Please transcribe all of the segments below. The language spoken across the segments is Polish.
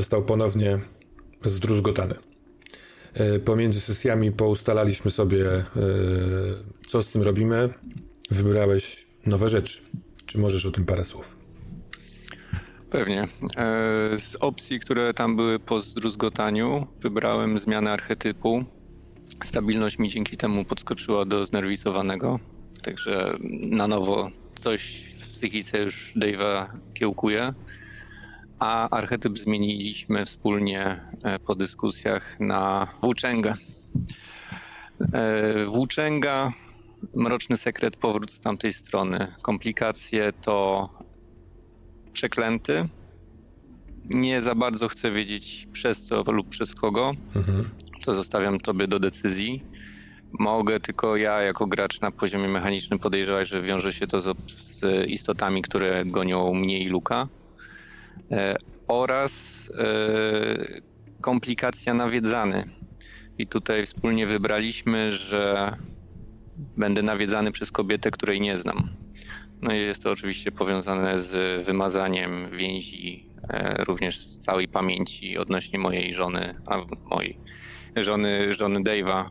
Został ponownie zdruzgotany. E, Pomiędzy sesjami poustalaliśmy sobie, e, co z tym robimy. Wybrałeś nowe rzeczy. Czy możesz o tym parę słów? Pewnie. E, Z opcji, które tam były po zdruzgotaniu, wybrałem zmianę archetypu. Stabilność mi dzięki temu podskoczyła do znerwizowanego, także na nowo coś w psychice już Dave'a kiełkuje. A archetyp zmieniliśmy wspólnie e, po dyskusjach na włóczęgę. E, Włóczęga, mroczny sekret, powrót z tamtej strony. Komplikacje to przeklęty. Nie za bardzo chcę wiedzieć przez co lub przez kogo. Mhm. To zostawiam tobie do decyzji. Mogę tylko ja, jako gracz na poziomie mechanicznym, podejrzewać, że wiąże się to z, z istotami, które gonią mnie i Luka. E, oraz e, komplikacja nawiedzany. I tutaj wspólnie wybraliśmy, że będę nawiedzany przez kobietę, której nie znam. No i jest to oczywiście powiązane z wymazaniem więzi, e, również z całej pamięci odnośnie mojej żony, a mojej żony, żony Dave'a.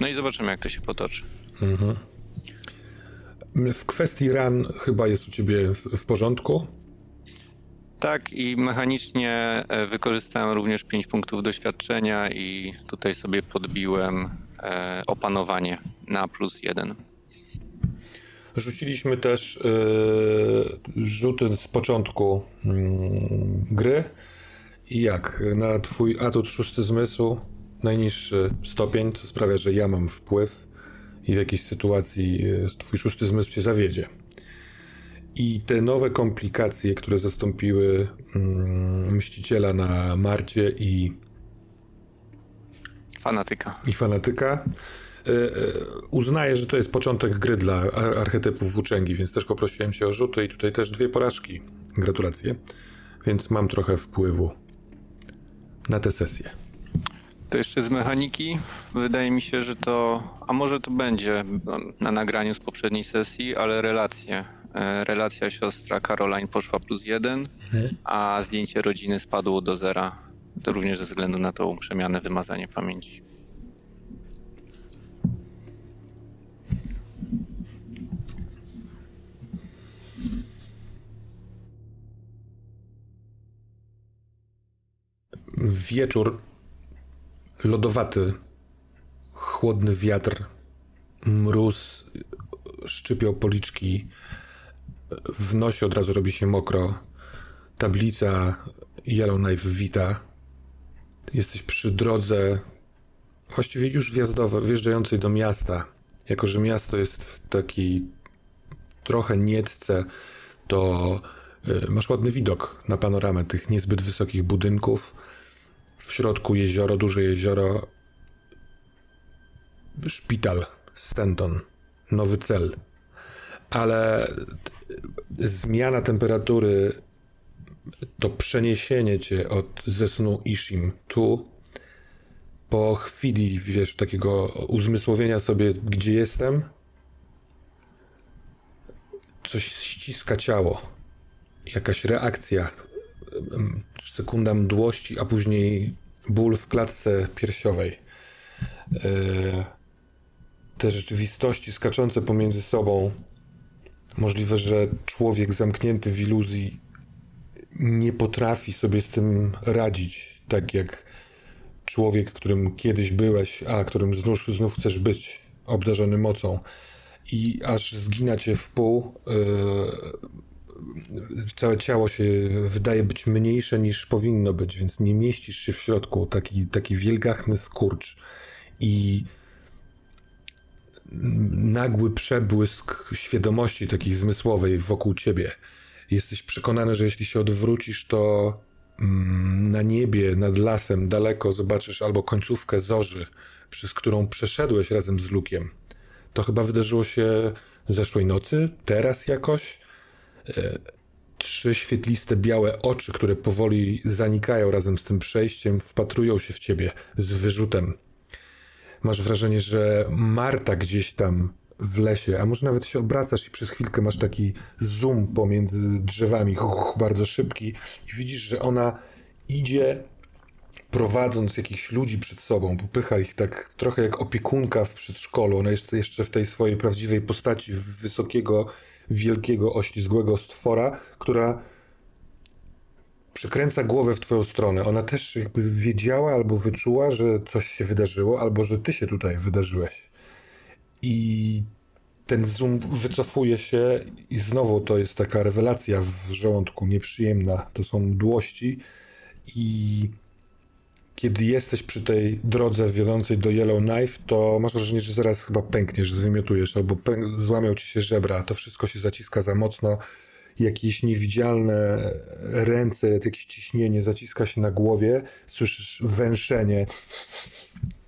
No i zobaczymy, jak to się potoczy. Mhm. W kwestii ran chyba jest u ciebie w, w porządku. Tak, i mechanicznie e, wykorzystałem również 5 punktów doświadczenia i tutaj sobie podbiłem e, opanowanie na plus 1. Rzuciliśmy też yy, rzuty z początku mm, gry. I jak? Na twój atut szósty zmysł, najniższy stopień, co sprawia, że ja mam wpływ i w jakiejś sytuacji yy, twój szósty zmysł cię zawiedzie. I te nowe komplikacje, które zastąpiły mm, Mściciela na Marcie i Fanatyka. i fanatyka. e, e, Uznaję, że to jest początek gry dla ar- archetypów włóczęgi, więc też poprosiłem cię o rzuty i tutaj też dwie porażki. Gratulacje. Więc mam trochę wpływu na tę sesję. To jeszcze z mechaniki. Wydaje mi się, że to, a może to będzie na nagraniu z poprzedniej sesji, ale relacje. E, Relacja siostra Caroline poszła plus 1, a zdjęcie rodziny spadło do zera. To również ze względu na tą przemianę, wymazanie pamięci. Wieczór, lodowaty, chłodny wiatr, mróz, szczypią policzki, w nosie od razu robi się mokro, tablica Yellowknife wita. Jesteś przy drodze, właściwie już wjazdowej, wjeżdżającej do miasta. Jako, że miasto jest w takiej trochę niecce, to y, masz ładny widok na panoramę tych niezbyt wysokich budynków. W środku jezioro, duże jezioro. Szpital Stanton. Nowy cel. Ale zmiana temperatury, to przeniesienie cię od ze snu Ishim tu po chwili, wiesz, takiego uzmysłowienia sobie, gdzie jestem, coś ściska ciało. Jakaś reakcja. Sekunda mdłości, a później ból w klatce piersiowej. E, te rzeczywistości skaczące pomiędzy sobą. Możliwe, że człowiek zamknięty w iluzji nie potrafi sobie z tym radzić, tak jak człowiek, którym kiedyś byłeś, a którym znów, znów chcesz być, obdarzony mocą. I aż zgina cię w pół, yy, całe ciało się wydaje być mniejsze niż powinno być, więc nie mieścisz się w środku. Taki, taki wielgachny skurcz. I nagły przebłysk świadomości takiej zmysłowej wokół ciebie. Jesteś przekonany, że jeśli się odwrócisz, to mm, na niebie, nad lasem, daleko zobaczysz albo końcówkę zorzy, przez którą przeszedłeś razem z Lukiem. To chyba wydarzyło się zeszłej nocy, teraz jakoś. Trzy świetliste, białe oczy, które powoli zanikają razem z tym przejściem, wpatrują się w ciebie z wyrzutem masz wrażenie, że Marta gdzieś tam w lesie, a może nawet się obracasz i przez chwilkę masz taki zoom pomiędzy drzewami, bardzo szybki i widzisz, że ona idzie prowadząc jakichś ludzi przed sobą, popycha ich tak trochę jak opiekunka w przedszkolu. Ona jest jeszcze w tej swojej prawdziwej postaci wysokiego, wielkiego, oślizgłego stwora, która przykręca głowę w twoją stronę. Ona też jakby wiedziała albo wyczuła, że coś się wydarzyło, albo że ty się tutaj wydarzyłeś. I ten zoom wycofuje się i znowu to jest taka rewelacja w żołądku, nieprzyjemna. To są mdłości i kiedy jesteś przy tej drodze wiodącej do Yellowknife, to masz wrażenie, że zaraz chyba pękniesz, zwymiotujesz, albo pęk- złamią ci się żebra, to wszystko się zaciska za mocno jakieś niewidzialne ręce, jakieś ciśnienie zaciska się na głowie, słyszysz węszenie,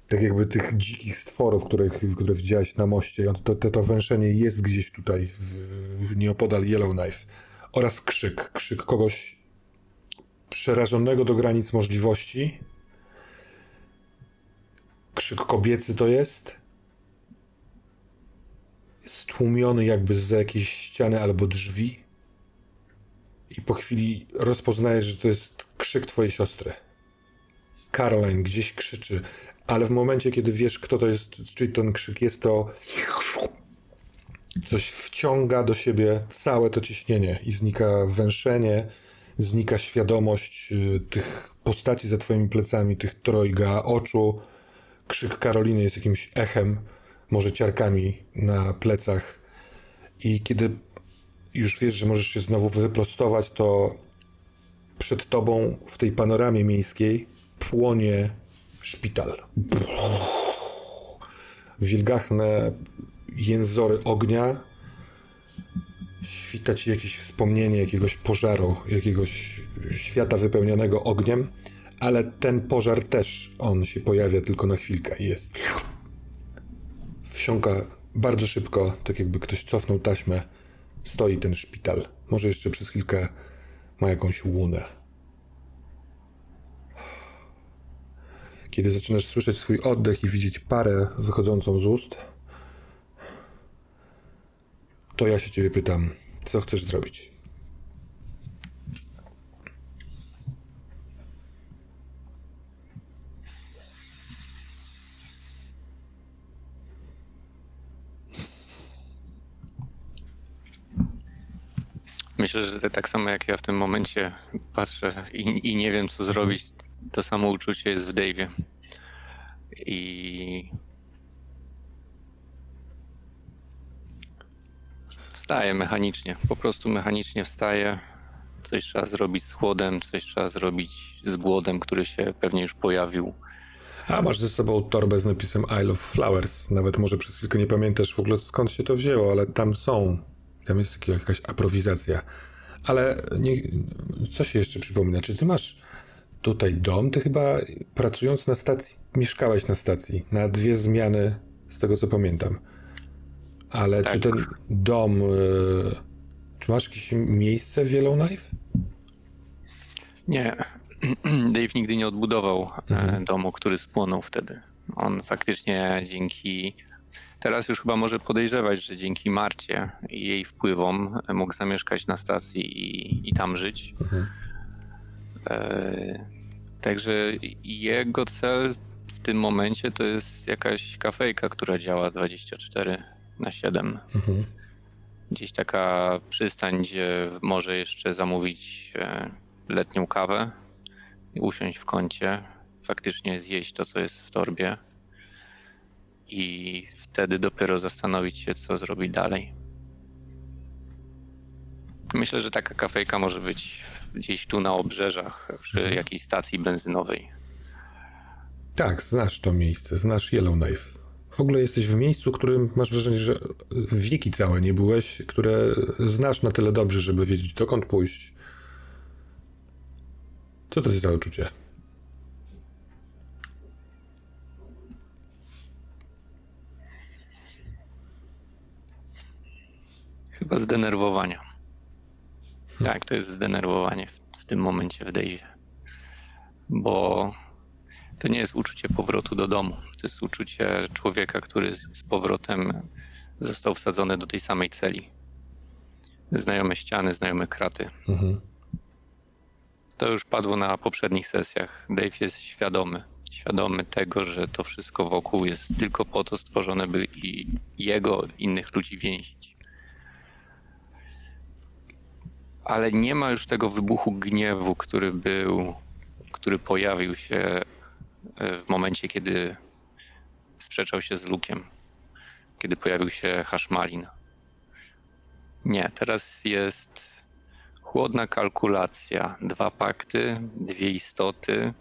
tak jakby tych dzikich stworów, których, które widziałeś na moście. To, to, to węszenie jest gdzieś tutaj, w, nieopodal Yellowknife. Oraz krzyk, krzyk kogoś przerażonego do granic możliwości. Krzyk kobiecy to jest. Stłumiony jakby z jakiejś ściany albo drzwi i po chwili rozpoznajesz, że to jest krzyk twojej siostry. Caroline gdzieś krzyczy, ale w momencie, kiedy wiesz, kto to jest, czyli ten krzyk jest, to coś wciąga do siebie całe to ciśnienie i znika węszenie, znika świadomość y, tych postaci za twoimi plecami, tych trojga oczu. Krzyk Karoliny jest jakimś echem, może ciarkami na plecach. I kiedy już wiesz, że możesz się znowu wyprostować, to przed tobą w tej panoramie miejskiej płonie szpital. Wilgachne jęzory ognia. Świta ci jakieś wspomnienie jakiegoś pożaru, jakiegoś świata wypełnionego ogniem, ale ten pożar też, on się pojawia tylko na chwilkę i jest. Wsiąka bardzo szybko, tak jakby ktoś cofnął taśmę stoi ten szpital. Może jeszcze przez chwilkę ma jakąś łunę. Kiedy zaczynasz słyszeć swój oddech i widzieć parę wychodzącą z ust, to ja się ciebie pytam, co chcesz zrobić? Myślę, że tak samo jak ja w tym momencie patrzę i, i nie wiem co zrobić. To samo uczucie jest w Dave'ie. I wstaję mechanicznie. Po prostu mechanicznie wstaję. Coś trzeba zrobić z chłodem, coś trzeba zrobić z głodem, który się pewnie już pojawił. A masz ze sobą torbę z napisem I love flowers. Nawet może przez chwilkę nie pamiętasz w ogóle skąd się to wzięło, ale tam są tam jest jakaś aprowizacja. Ale nie, co się jeszcze przypomina? Czy ty masz tutaj dom? Ty chyba pracując na stacji, mieszkałeś na stacji na dwie zmiany, z tego co pamiętam. Ale tak. czy ten dom, y, czy masz jakieś miejsce w Yellowknife? Nie. Dave nigdy nie odbudował e, Mhm. domu, który spłonął wtedy. On faktycznie dzięki. Teraz już chyba może podejrzewać, że dzięki Marcie i jej wpływom mógł zamieszkać na stacji i, i tam żyć. Mhm. E, Także jego cel w tym momencie to jest jakaś kafejka, która działa 24 na 7. Mhm. Gdzieś taka przystań, gdzie może jeszcze zamówić e, letnią kawę i usiąść w kącie, faktycznie zjeść to, co jest w torbie i wtedy dopiero zastanowić się, co zrobić dalej. Myślę, że taka kafejka może być gdzieś tu na obrzeżach, przy Mhm. jakiejś stacji benzynowej. Tak, znasz to miejsce, znasz Yellowknife. W ogóle jesteś w miejscu, którym masz wrażenie, że wieki całe nie byłeś, które znasz na tyle dobrze, żeby wiedzieć dokąd pójść. Co to jest za uczucie? Chyba zdenerwowania. Tak, to jest zdenerwowanie w, w tym momencie w Dave'ie. Bo to nie jest uczucie powrotu do domu. To jest uczucie człowieka, który z z powrotem został wsadzony do tej samej celi. Znajome ściany, znajome kraty. Mhm. To już padło na poprzednich sesjach. Dave jest świadomy. Świadomy tego, że to wszystko wokół jest tylko po to stworzone, by i jego, innych ludzi więzić. Ale nie ma już tego wybuchu gniewu, który był, który pojawił się e, w momencie, kiedy sprzeczał się z Lukiem, kiedy pojawił się Hashmalin. Nie, teraz jest chłodna kalkulacja. Dwa pakty, dwie istoty,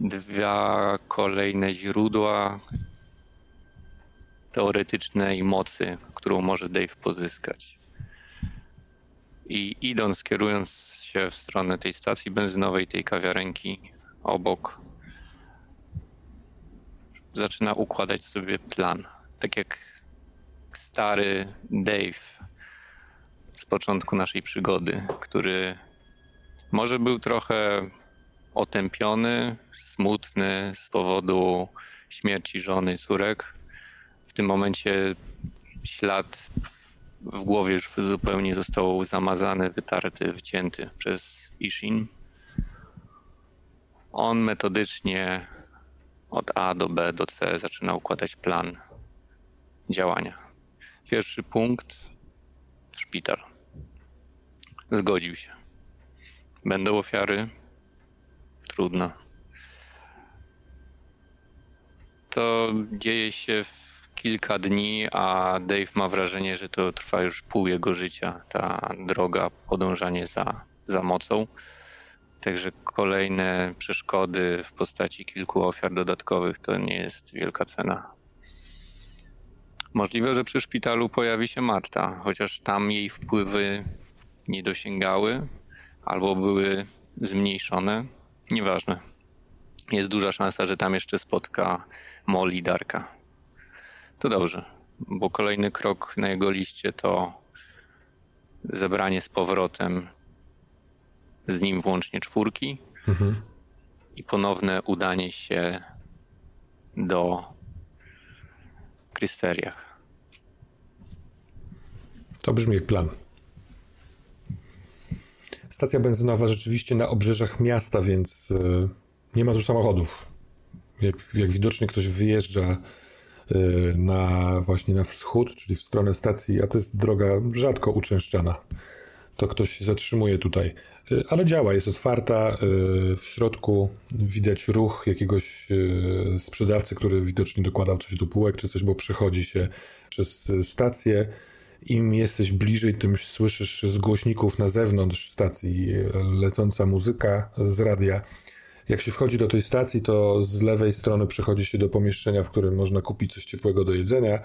dwa kolejne źródła teoretycznej mocy, którą może Dave pozyskać. I idąc, kierując się w stronę tej stacji benzynowej, tej kawiarenki obok, zaczyna układać sobie plan. Tak jak stary Dave z początku naszej przygody, który może był trochę otępiony, smutny z powodu śmierci żony, córek. W tym momencie ślad w głowie już zupełnie został zamazany, wytarty, wcięty przez Ishin. On metodycznie od A do B do C zaczyna układać plan działania. Pierwszy punkt szpital. Zgodził się. Będą ofiary? Trudno. To dzieje się w kilka dni, a Dave ma wrażenie, że to trwa już pół jego życia, ta droga, podążanie za, za mocą. Także kolejne przeszkody w postaci kilku ofiar dodatkowych to nie jest wielka cena. Możliwe, że przy szpitalu pojawi się Marta, chociaż tam jej wpływy nie dosięgały albo były zmniejszone. Nieważne. Jest duża szansa, że tam jeszcze spotka Molly Darka. To dobrze, bo kolejny krok na jego liście to zebranie z powrotem z nim włącznie czwórki Mhm. i ponowne udanie się do Krysteriach. To brzmi jak plan. Stacja benzynowa rzeczywiście na obrzeżach miasta, więc y, nie ma tu samochodów. Jak, jak widocznie ktoś wyjeżdża na właśnie na wschód, czyli w stronę stacji, a to jest droga rzadko uczęszczana, to ktoś się zatrzymuje tutaj. Y, ale działa, jest otwarta. y, w środku widać ruch jakiegoś y, sprzedawcy, który widocznie dokładał coś do półek czy coś, bo przechodzi się przez y, stację. Im jesteś bliżej, tym słyszysz z głośników na zewnątrz stacji y, lecąca muzyka z radia. Jak się wchodzi do tej stacji, to z lewej strony przechodzi się do pomieszczenia, w którym można kupić coś ciepłego do jedzenia,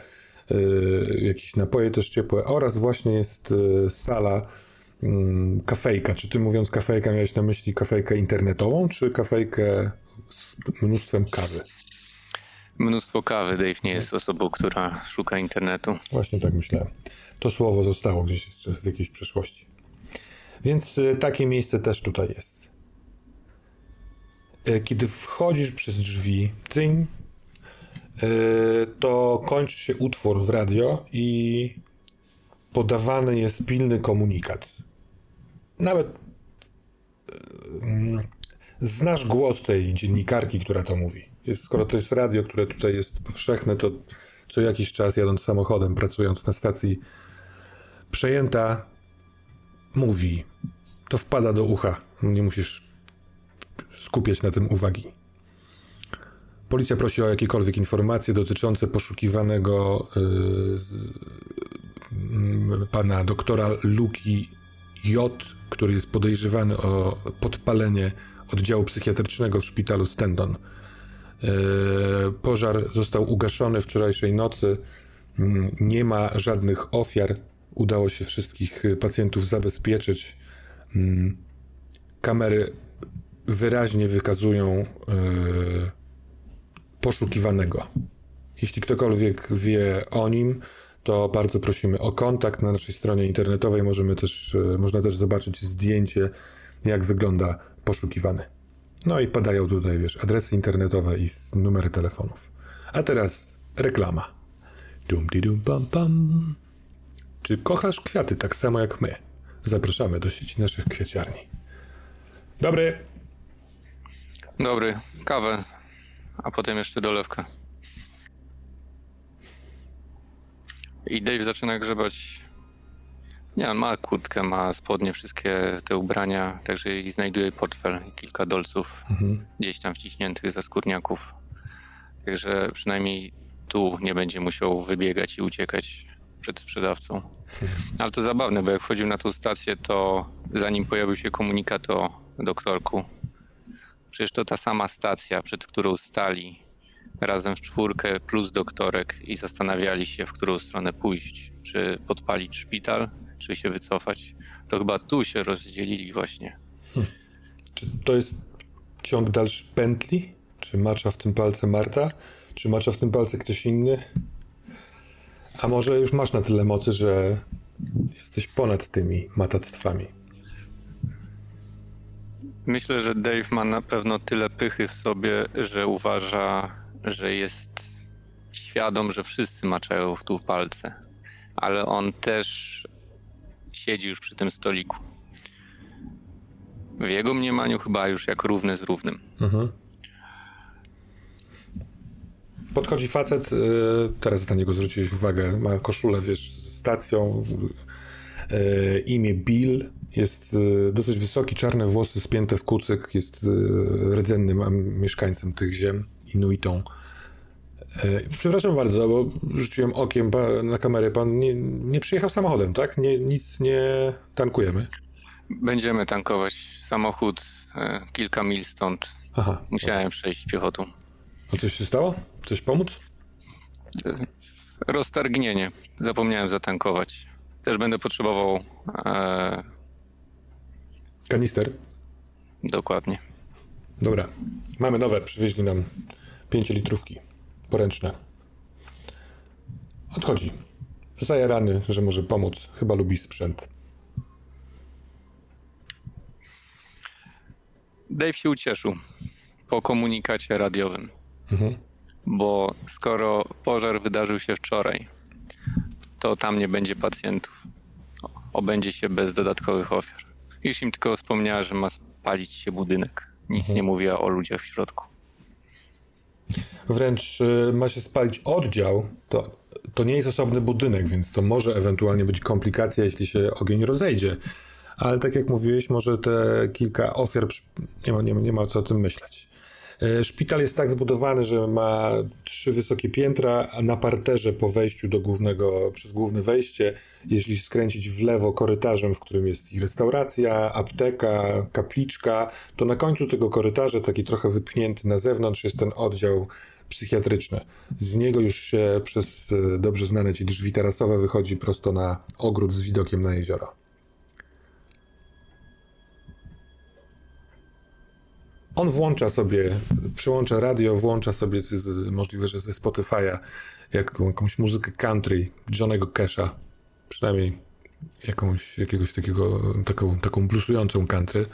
y, jakieś napoje też ciepłe oraz właśnie jest y, sala mm, kafejka. Czy ty mówiąc kafejka miałeś na myśli kafejkę internetową, czy kafejkę z mnóstwem kawy? Mnóstwo kawy. Dave nie jest osobą, która szuka internetu. Właśnie tak myślałem. To słowo zostało gdzieś z jakiejś przeszłości. Więc y, takie miejsce też tutaj jest. E, kiedy wchodzisz przez drzwi, cyń, e, to kończy się utwór w radio i podawany jest pilny komunikat. Nawet mm, znasz głos tej dziennikarki, która to mówi. Skoro to jest radio, które tutaj jest powszechne, to co jakiś czas jadąc samochodem, pracując na stacji przejęta, mówi. To wpada do ucha. Nie musisz skupiać na tym uwagi. Policja prosi o jakiekolwiek informacje dotyczące poszukiwanego yy, pana doktora Luki J, który jest podejrzewany o podpalenie oddziału psychiatrycznego w szpitalu Stendon. Yy, pożar został ugaszony wczorajszej nocy. Yy, nie ma żadnych ofiar. Udało się wszystkich pacjentów zabezpieczyć. Yy, kamery wyraźnie wykazują yy, poszukiwanego. Jeśli ktokolwiek wie o nim, to bardzo prosimy o kontakt na naszej stronie internetowej. Możemy też, yy, można też zobaczyć zdjęcie, jak wygląda poszukiwany. No i padają tutaj, wiesz, adresy internetowe i numery telefonów. A teraz reklama. Dum di dum pam pam. Czy kochasz kwiaty tak samo jak my? Zapraszamy do sieci naszych kwieciarni. Dobry. Dobry, kawę, a potem jeszcze dolewkę. I Dave zaczyna grzebać. Nie, on ma kurtkę, ma spodnie, wszystkie te ubrania, także i znajduje portfel i kilka dolców mhm. gdzieś tam wciśniętych ze skórniaków. Także przynajmniej tu nie będzie musiał wybiegać i uciekać przed sprzedawcą. Ale to zabawne, bo jak wchodził na tą stację, to zanim pojawił się komunikat o doktorku, Przecież to ta sama stacja, przed którą stali razem w czwórkę plus doktorek i zastanawiali się, w którą stronę pójść. Czy podpalić szpital, czy się wycofać. To chyba tu się rozdzielili właśnie. Hmm. Czy to jest ciąg dalszy pętli? Czy macza w tym palce Marta? Czy macza w tym palce ktoś inny? A może już masz na tyle mocy, że jesteś ponad tymi matactwami? Myślę, że Dave ma na pewno tyle pychy w sobie, że uważa, że jest świadom, że wszyscy maczają w tu palce. Ale on też siedzi już przy tym stoliku. W jego mniemaniu chyba już jak równy z równym. Mhm. Podchodzi facet, y, teraz na niego zwróciłeś uwagę, ma koszulę, wiesz, z stacją, y, imię Bill, jest e, dosyć wysoki, czarne włosy spięte w kucyk, jest e, rdzennym mieszkańcem tych ziem, Inuitą. E, przepraszam bardzo, bo rzuciłem okiem na kamerę. Pan nie, nie przyjechał samochodem, tak? Nie, nic nie tankujemy. Będziemy tankować samochód kilka mil stąd. Aha. Musiałem przejść piechotą. A coś się stało? Coś pomóc? Roztargnienie. Zapomniałem zatankować. Też będę potrzebował e, Kanister? Dokładnie. Dobra. Mamy nowe. Przywieźli nam 5 litrówki. Poręczne. Odchodzi. Zajarany, że może pomóc. Chyba lubi sprzęt. Dave się ucieszył po komunikacie radiowym. Mhm. Bo skoro pożar wydarzył się wczoraj, to tam nie będzie pacjentów. Obędzie się bez dodatkowych ofiar. Już im tylko wspomniała, że ma spalić się budynek. Nic mhm. nie mówiła o ludziach w środku. Wręcz y, ma się spalić oddział. To, to nie jest osobny budynek, więc to może ewentualnie być komplikacja, jeśli się ogień rozejdzie. Ale tak jak mówiłeś, może te kilka ofiar, nie ma, nie nie ma co o tym myśleć. E, szpital jest tak zbudowany, że ma trzy wysokie piętra, a na parterze po wejściu do głównego, przez główne wejście, jeśli skręcić w lewo korytarzem, w którym jest i restauracja, apteka, kapliczka, to na końcu tego korytarza, taki trochę wypchnięty na zewnątrz, jest ten oddział psychiatryczny. Z niego już się przez e, dobrze znane ci drzwi tarasowe wychodzi prosto na ogród z widokiem na jezioro. On włącza sobie, przyłącza radio, włącza sobie możliwe, że ze Spotify'a jaką, jakąś muzykę country Johnego Casha, przynajmniej jakąś, jakiegoś takiego, taką, taką bluesującą country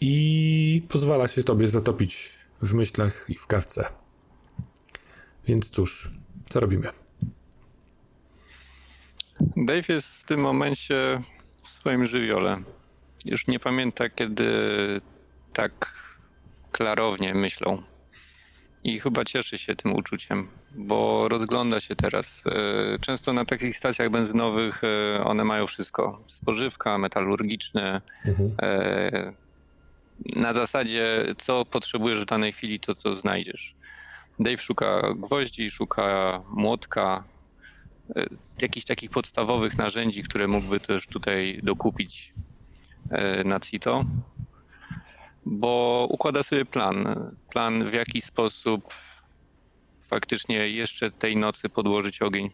i pozwala się tobie zatopić w myślach i w kawce. Więc cóż, co robimy? Dave jest w tym momencie w swoim żywiole. Już nie pamięta, kiedy tak klarownie myślą. I chyba cieszy się tym uczuciem, bo rozgląda się teraz. E, często na takich stacjach benzynowych e, one mają wszystko: spożywka, metalurgiczne. Mhm. E, na zasadzie, co potrzebujesz w danej chwili, to co znajdziesz. Dave szuka gwoździ, szuka młotka, jakichś takich podstawowych narzędzi, które mógłby też tutaj dokupić na CITO bo układa sobie plan. Plan w jaki sposób faktycznie jeszcze tej nocy podłożyć ogień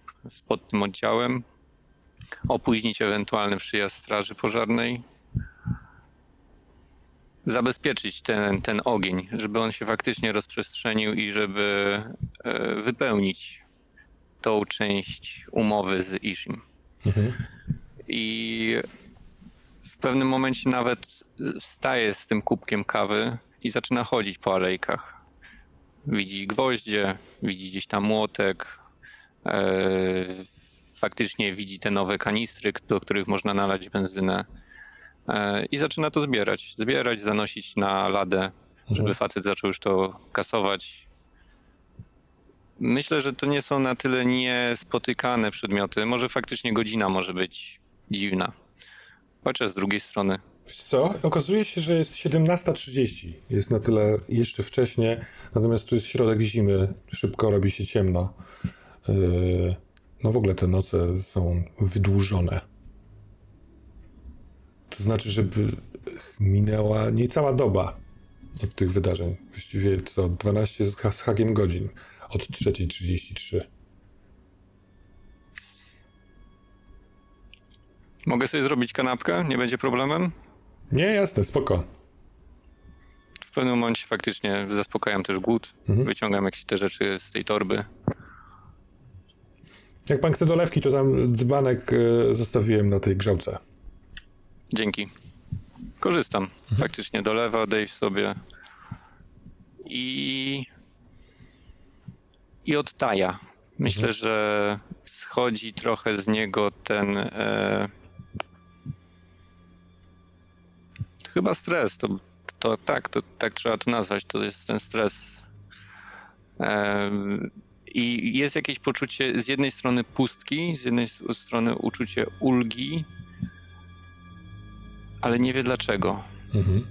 pod tym oddziałem, opóźnić ewentualny przyjazd Straży Pożarnej, zabezpieczyć ten, ten ogień, żeby on się faktycznie rozprzestrzenił i żeby e, wypełnić tą część umowy z Ishim. Mhm. I w pewnym momencie nawet wstaje z tym kubkiem kawy i zaczyna chodzić po alejkach. Widzi gwoździe, widzi gdzieś tam młotek, e, faktycznie widzi te nowe kanistry, do których można nalać benzynę e, i zaczyna to zbierać. Zbierać, zanosić na ladę, żeby mhm. facet zaczął już to kasować. Myślę, że to nie są na tyle niespotykane przedmioty. Może faktycznie godzina może być dziwna. Chociaż z drugiej strony co? Okazuje się, że jest 17.30. Jest na tyle jeszcze wcześnie, natomiast tu jest środek zimy, szybko robi się ciemno. Yy, no w ogóle te noce są wydłużone. To znaczy, żeby minęła niecała doba od tych wydarzeń. Właściwie co 12 z hakiem godzin od 3.33. Mogę sobie zrobić kanapkę? Nie będzie problemem? Nie, jasne, spoko. W pewnym momencie faktycznie zaspokajam też głód, mhm. wyciągam jakieś te rzeczy z tej torby. Jak pan chce dolewki, to tam dzbanek e, zostawiłem na tej grzałce. Dzięki. Korzystam. Mhm. Faktycznie dolewa Dave sobie i i odtaja. Myślę, mhm. że schodzi trochę z niego ten e, chyba stres. To, to tak, to tak trzeba to nazwać. To jest ten stres. I jest jakieś poczucie z jednej strony pustki, z jednej strony uczucie ulgi, ale nie wie dlaczego. Mhm.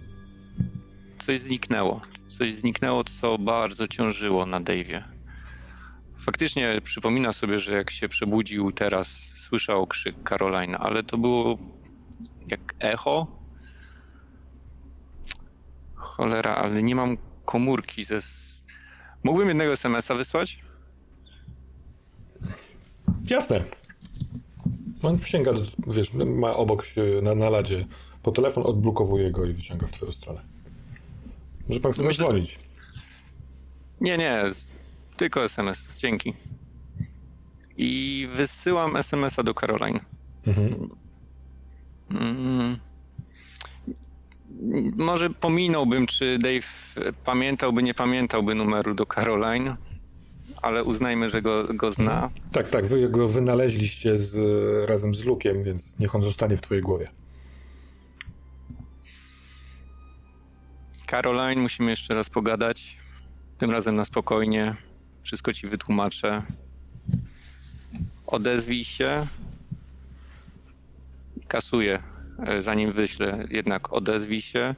Coś zniknęło. Coś zniknęło, co bardzo ciążyło na Dave'ie. Faktycznie przypomina sobie, że jak się przebudził teraz, słyszał krzyk Caroline, ale to było jak echo, Cholera, ale nie mam komórki ze... Mógłbym jednego SMS-a wysłać? Jasne. On sięga, do, wiesz, ma obok się na, na ladzie po telefon, odblokowuje go i wyciąga w twoją stronę. Może pan chce Myślę... zadzwonić? Nie, nie, tylko SMS, dzięki. I wysyłam SMS-a do Caroline. Mhm. Mm może pominąłbym, czy Dave pamiętałby, nie pamiętałby numeru do Caroline, ale uznajmy, że go, go zna. Tak, tak, wy go wynaleźliście z, razem z Lukiem, więc niech on zostanie w twojej głowie. Caroline, musimy jeszcze raz pogadać. Tym razem na spokojnie. Wszystko ci wytłumaczę. Odezwij się. Kasuję zanim wyślę, jednak odezwij się.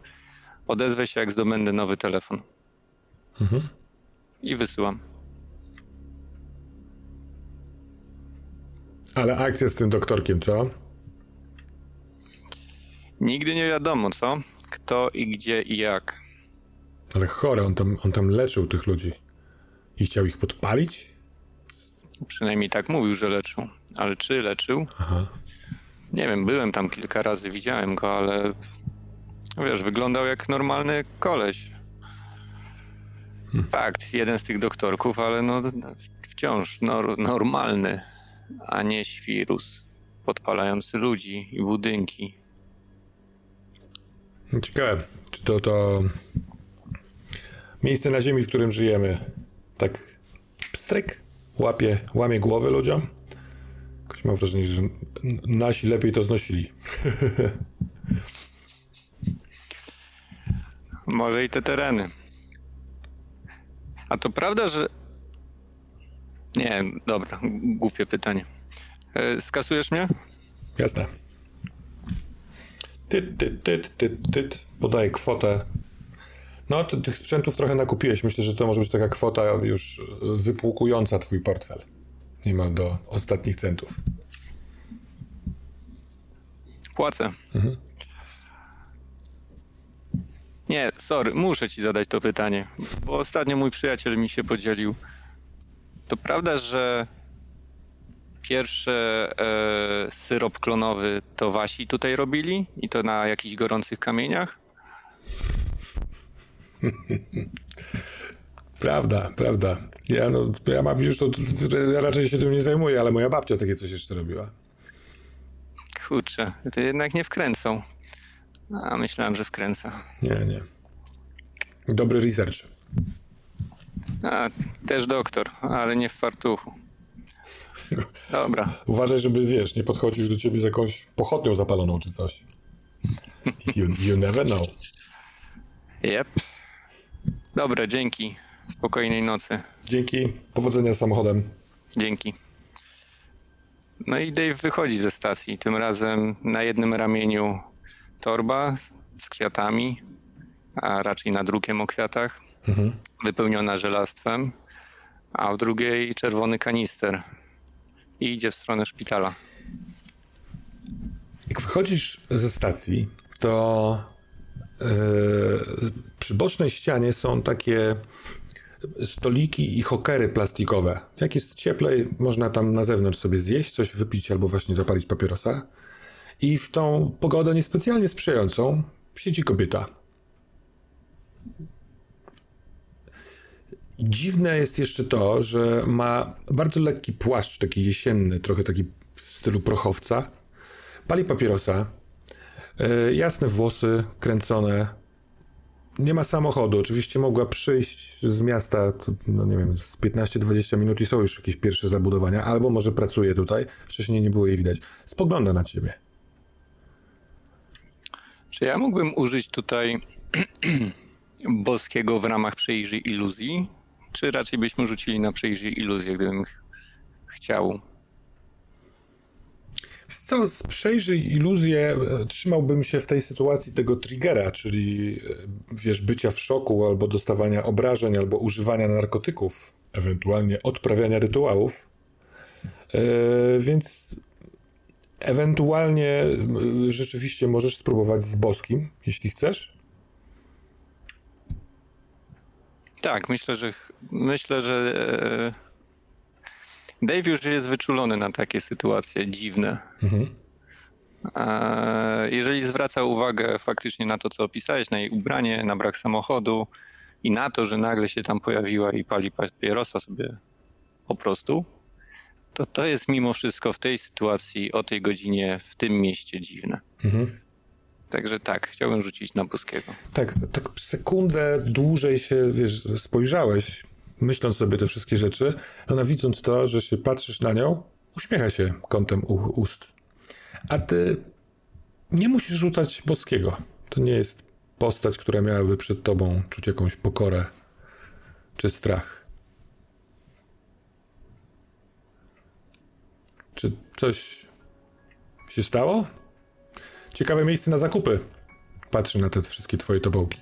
Odezwę się, jak zdobędę nowy telefon. Mhm. I wysyłam. Ale akcja z tym doktorkiem, co? Nigdy nie wiadomo, co? Kto i gdzie i jak. Ale chore, on tam, on tam leczył tych ludzi. I chciał ich podpalić? Przynajmniej tak mówił, że leczył. Ale czy leczył? Aha. Nie wiem, byłem tam kilka razy, widziałem go, ale wiesz, wyglądał jak normalny koleś. Hmm. Fakt, jeden z tych doktorków, ale no wciąż nor normalny, a nie świrus podpalający ludzi i budynki. Ciekawe, czy to to miejsce na ziemi, w którym żyjemy, tak pstryk, łapie, łamie głowy ludziom? Jakoś mam wrażenie, że nasi lepiej to znosili. Może i te tereny. A to prawda, że. Nie, dobra, głupie pytanie. E, skasujesz mnie? Jasne. Tyt, tyt, tyt, tyt, tyt. Podaję kwotę. No, ty, tych sprzętów trochę nakupiłeś. Myślę, że to może być taka kwota już wypłukująca twój portfel. Niemal do ostatnich centów. Płacę. Mhm. Nie, sorry, muszę ci zadać to pytanie, bo ostatnio mój przyjaciel mi się podzielił. To prawda, że pierwszy e, syrop klonowy to wasi tutaj robili i to na jakichś gorących kamieniach? Prawda, prawda. Ja, no, ja mam już to, ja raczej się tym nie zajmuję, ale moja babcia takie coś jeszcze robiła. Kurczę, to jednak nie wkręcą. A myślałem, że wkręca. Nie, nie. Dobry research. A, też doktor, ale nie w fartuchu. Dobra. Uważaj, żeby wiesz, nie podchodził do ciebie z jakąś pochodnią zapaloną czy coś. You, you never know. Yep. Dobra, dzięki. Spokojnej nocy. Dzięki. Powodzenia z samochodem. Dzięki. No i Dave wychodzi ze stacji. Tym razem na jednym ramieniu torba z kwiatami, a raczej nadrukiem o kwiatach, mhm. wypełniona żelastwem, a w drugiej czerwony kanister i idzie w stronę szpitala. Jak wychodzisz ze stacji, to yy, przy bocznej ścianie są takie stoliki i hokery plastikowe. Jak jest cieplej, można tam na zewnątrz sobie zjeść, coś wypić albo właśnie zapalić papierosa. I w tą pogodę niespecjalnie sprzyjającą siedzi kobieta. Dziwne jest jeszcze to, że ma bardzo lekki płaszcz, taki jesienny, trochę taki w stylu prochowca. Pali papierosa, yy, jasne włosy kręcone. Nie ma samochodu. Oczywiście mogła przyjść z miasta, no nie wiem, z 15-20 minut i są już jakieś pierwsze zabudowania, albo może pracuje tutaj. Wcześniej nie było jej widać. Spogląda na ciebie. Czy ja mógłbym użyć tutaj boskiego w ramach przejrzyj iluzji? Czy raczej byśmy rzucili na przejrzyj iluzję, gdybym ch chciał? Co, przejrzyj iluzję e, trzymałbym się w tej sytuacji tego triggera, czyli e, wiesz, bycia w szoku albo dostawania obrażeń, albo używania narkotyków, ewentualnie odprawiania rytuałów. Yy, więc Ewentualnie rzeczywiście możesz spróbować z boskim, jeśli chcesz. Tak, myślę, że myślę, że e, Dave już jest wyczulony na takie sytuacje dziwne. Mhm. Jeżeli zwraca uwagę faktycznie na to, co opisałeś, na jej ubranie, na brak samochodu i na to, że nagle się tam pojawiła i pali papierosa sobie po prostu, to to jest mimo wszystko w tej sytuacji, o tej godzinie, w tym mieście dziwne. Mhm. Także tak, chciałbym rzucić na Boskiego. Tak, tak sekundę dłużej się, wiesz, spojrzałeś, myśląc sobie te wszystkie rzeczy. Ona widząc to, że się patrzysz na nią, uśmiecha się kątem ust. A ty nie musisz rzucać Boskiego. To nie jest postać, która miałaby przed tobą czuć jakąś pokorę czy strach. Czy coś się stało? Ciekawe miejsce na zakupy. Patrzę na te wszystkie twoje tobołki.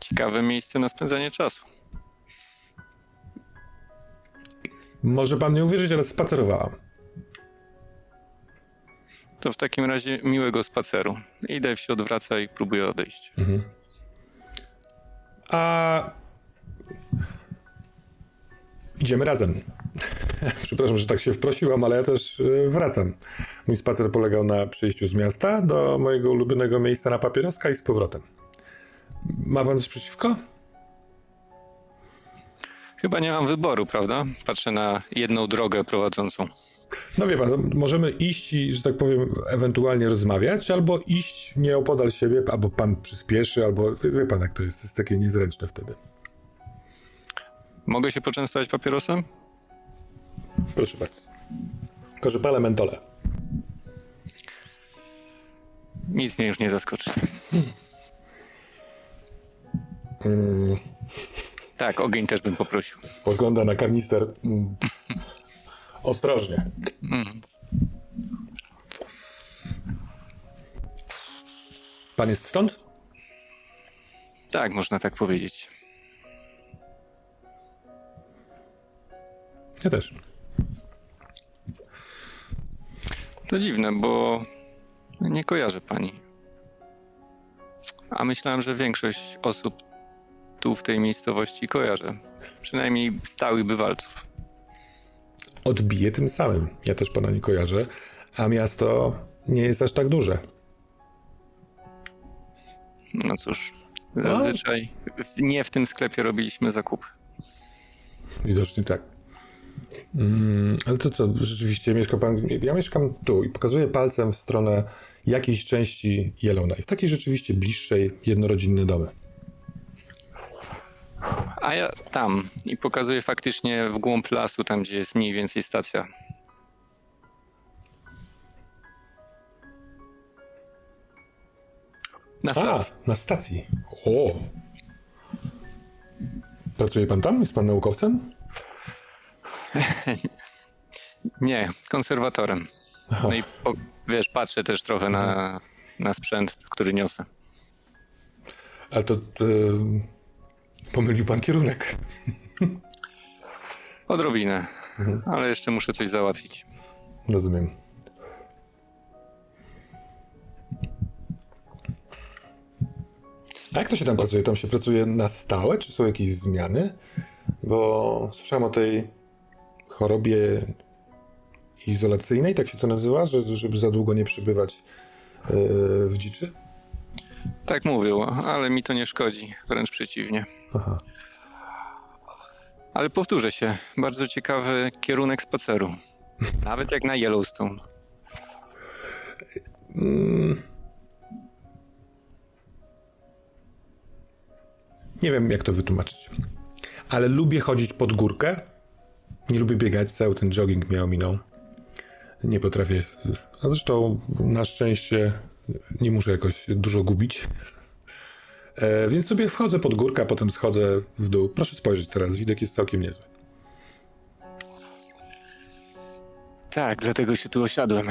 Ciekawe miejsce na spędzanie czasu. Może pan nie uwierzyć, ale spacerowałam. To w takim razie miłego spaceru. Idę się odwraca i próbuję odejść. Mhm. A idziemy razem. Przepraszam, że tak się wprosiłam, ale ja też e, wracam. Mój spacer polegał na przyjściu z miasta do mojego ulubionego miejsca na papieroska i z powrotem. Ma pan coś przeciwko? Chyba nie mam wyboru, prawda? Patrzę na jedną drogę prowadzącą. No wie pan, możemy iść i, że tak powiem, ewentualnie rozmawiać, albo iść nieopodal siebie, albo pan przyspieszy, albo wie pan jak to jest, to jest takie niezręczne wtedy. Mogę się poczęstować papierosem? Proszę bardzo. Tylko, że palę mentole. Nic mnie już nie zaskoczy. Mm. Tak, ogień też bym poprosił. Spogląda na kanister. Mm. Ostrożnie. Mm. Pan jest stąd? Tak, można tak powiedzieć. Ja też. To dziwne, bo nie kojarzę pani. A myślałem, że większość osób tu w tej miejscowości kojarzę. Przynajmniej stałych bywalców. Odbije tym samym. Ja też pana nie kojarzę, a miasto nie jest aż tak duże. No cóż, zazwyczaj nie w tym sklepie robiliśmy zakupy. Widocznie tak. Mm, ale to co, rzeczywiście mieszka pan. Ja mieszkam tu i pokazuję palcem w stronę jakiejś części Yellowknife, takiej rzeczywiście bliższej, jednorodzinne domy. A ja tam i pokazuję faktycznie w głąb lasu, tam gdzie jest mniej więcej stacja. Na stacji. A, na stacji. O! Pracuje pan tam? Jest pan naukowcem? Nie, konserwatorem. Aha. No i po, wiesz, patrzę też trochę na, na sprzęt, który niosę. Ale to, to pomylił pan kierunek. Odrobinę, mhm. ale jeszcze muszę coś załatwić. Rozumiem. A jak to się tam pracuje? Tam się pracuje na stałe, czy są jakieś zmiany? Bo słyszałem o tej chorobie izolacyjnej, tak się to nazywa, że, żeby za długo nie przebywać yy, w dziczy? Tak mówił, ale mi to nie szkodzi, wręcz przeciwnie. Aha. Ale powtórzę się, bardzo ciekawy kierunek spaceru. Nawet jak na Yellowstone. Mm. Nie wiem, jak to wytłumaczyć. Ale lubię chodzić pod górkę. Nie lubię biegać, cały ten jogging miał minął. Nie potrafię. A zresztą na szczęście nie muszę jakoś dużo gubić. E, więc sobie wchodzę pod górkę, a potem schodzę w dół. Proszę spojrzeć teraz, widok jest całkiem niezły. Tak, dlatego się tu osiadłem.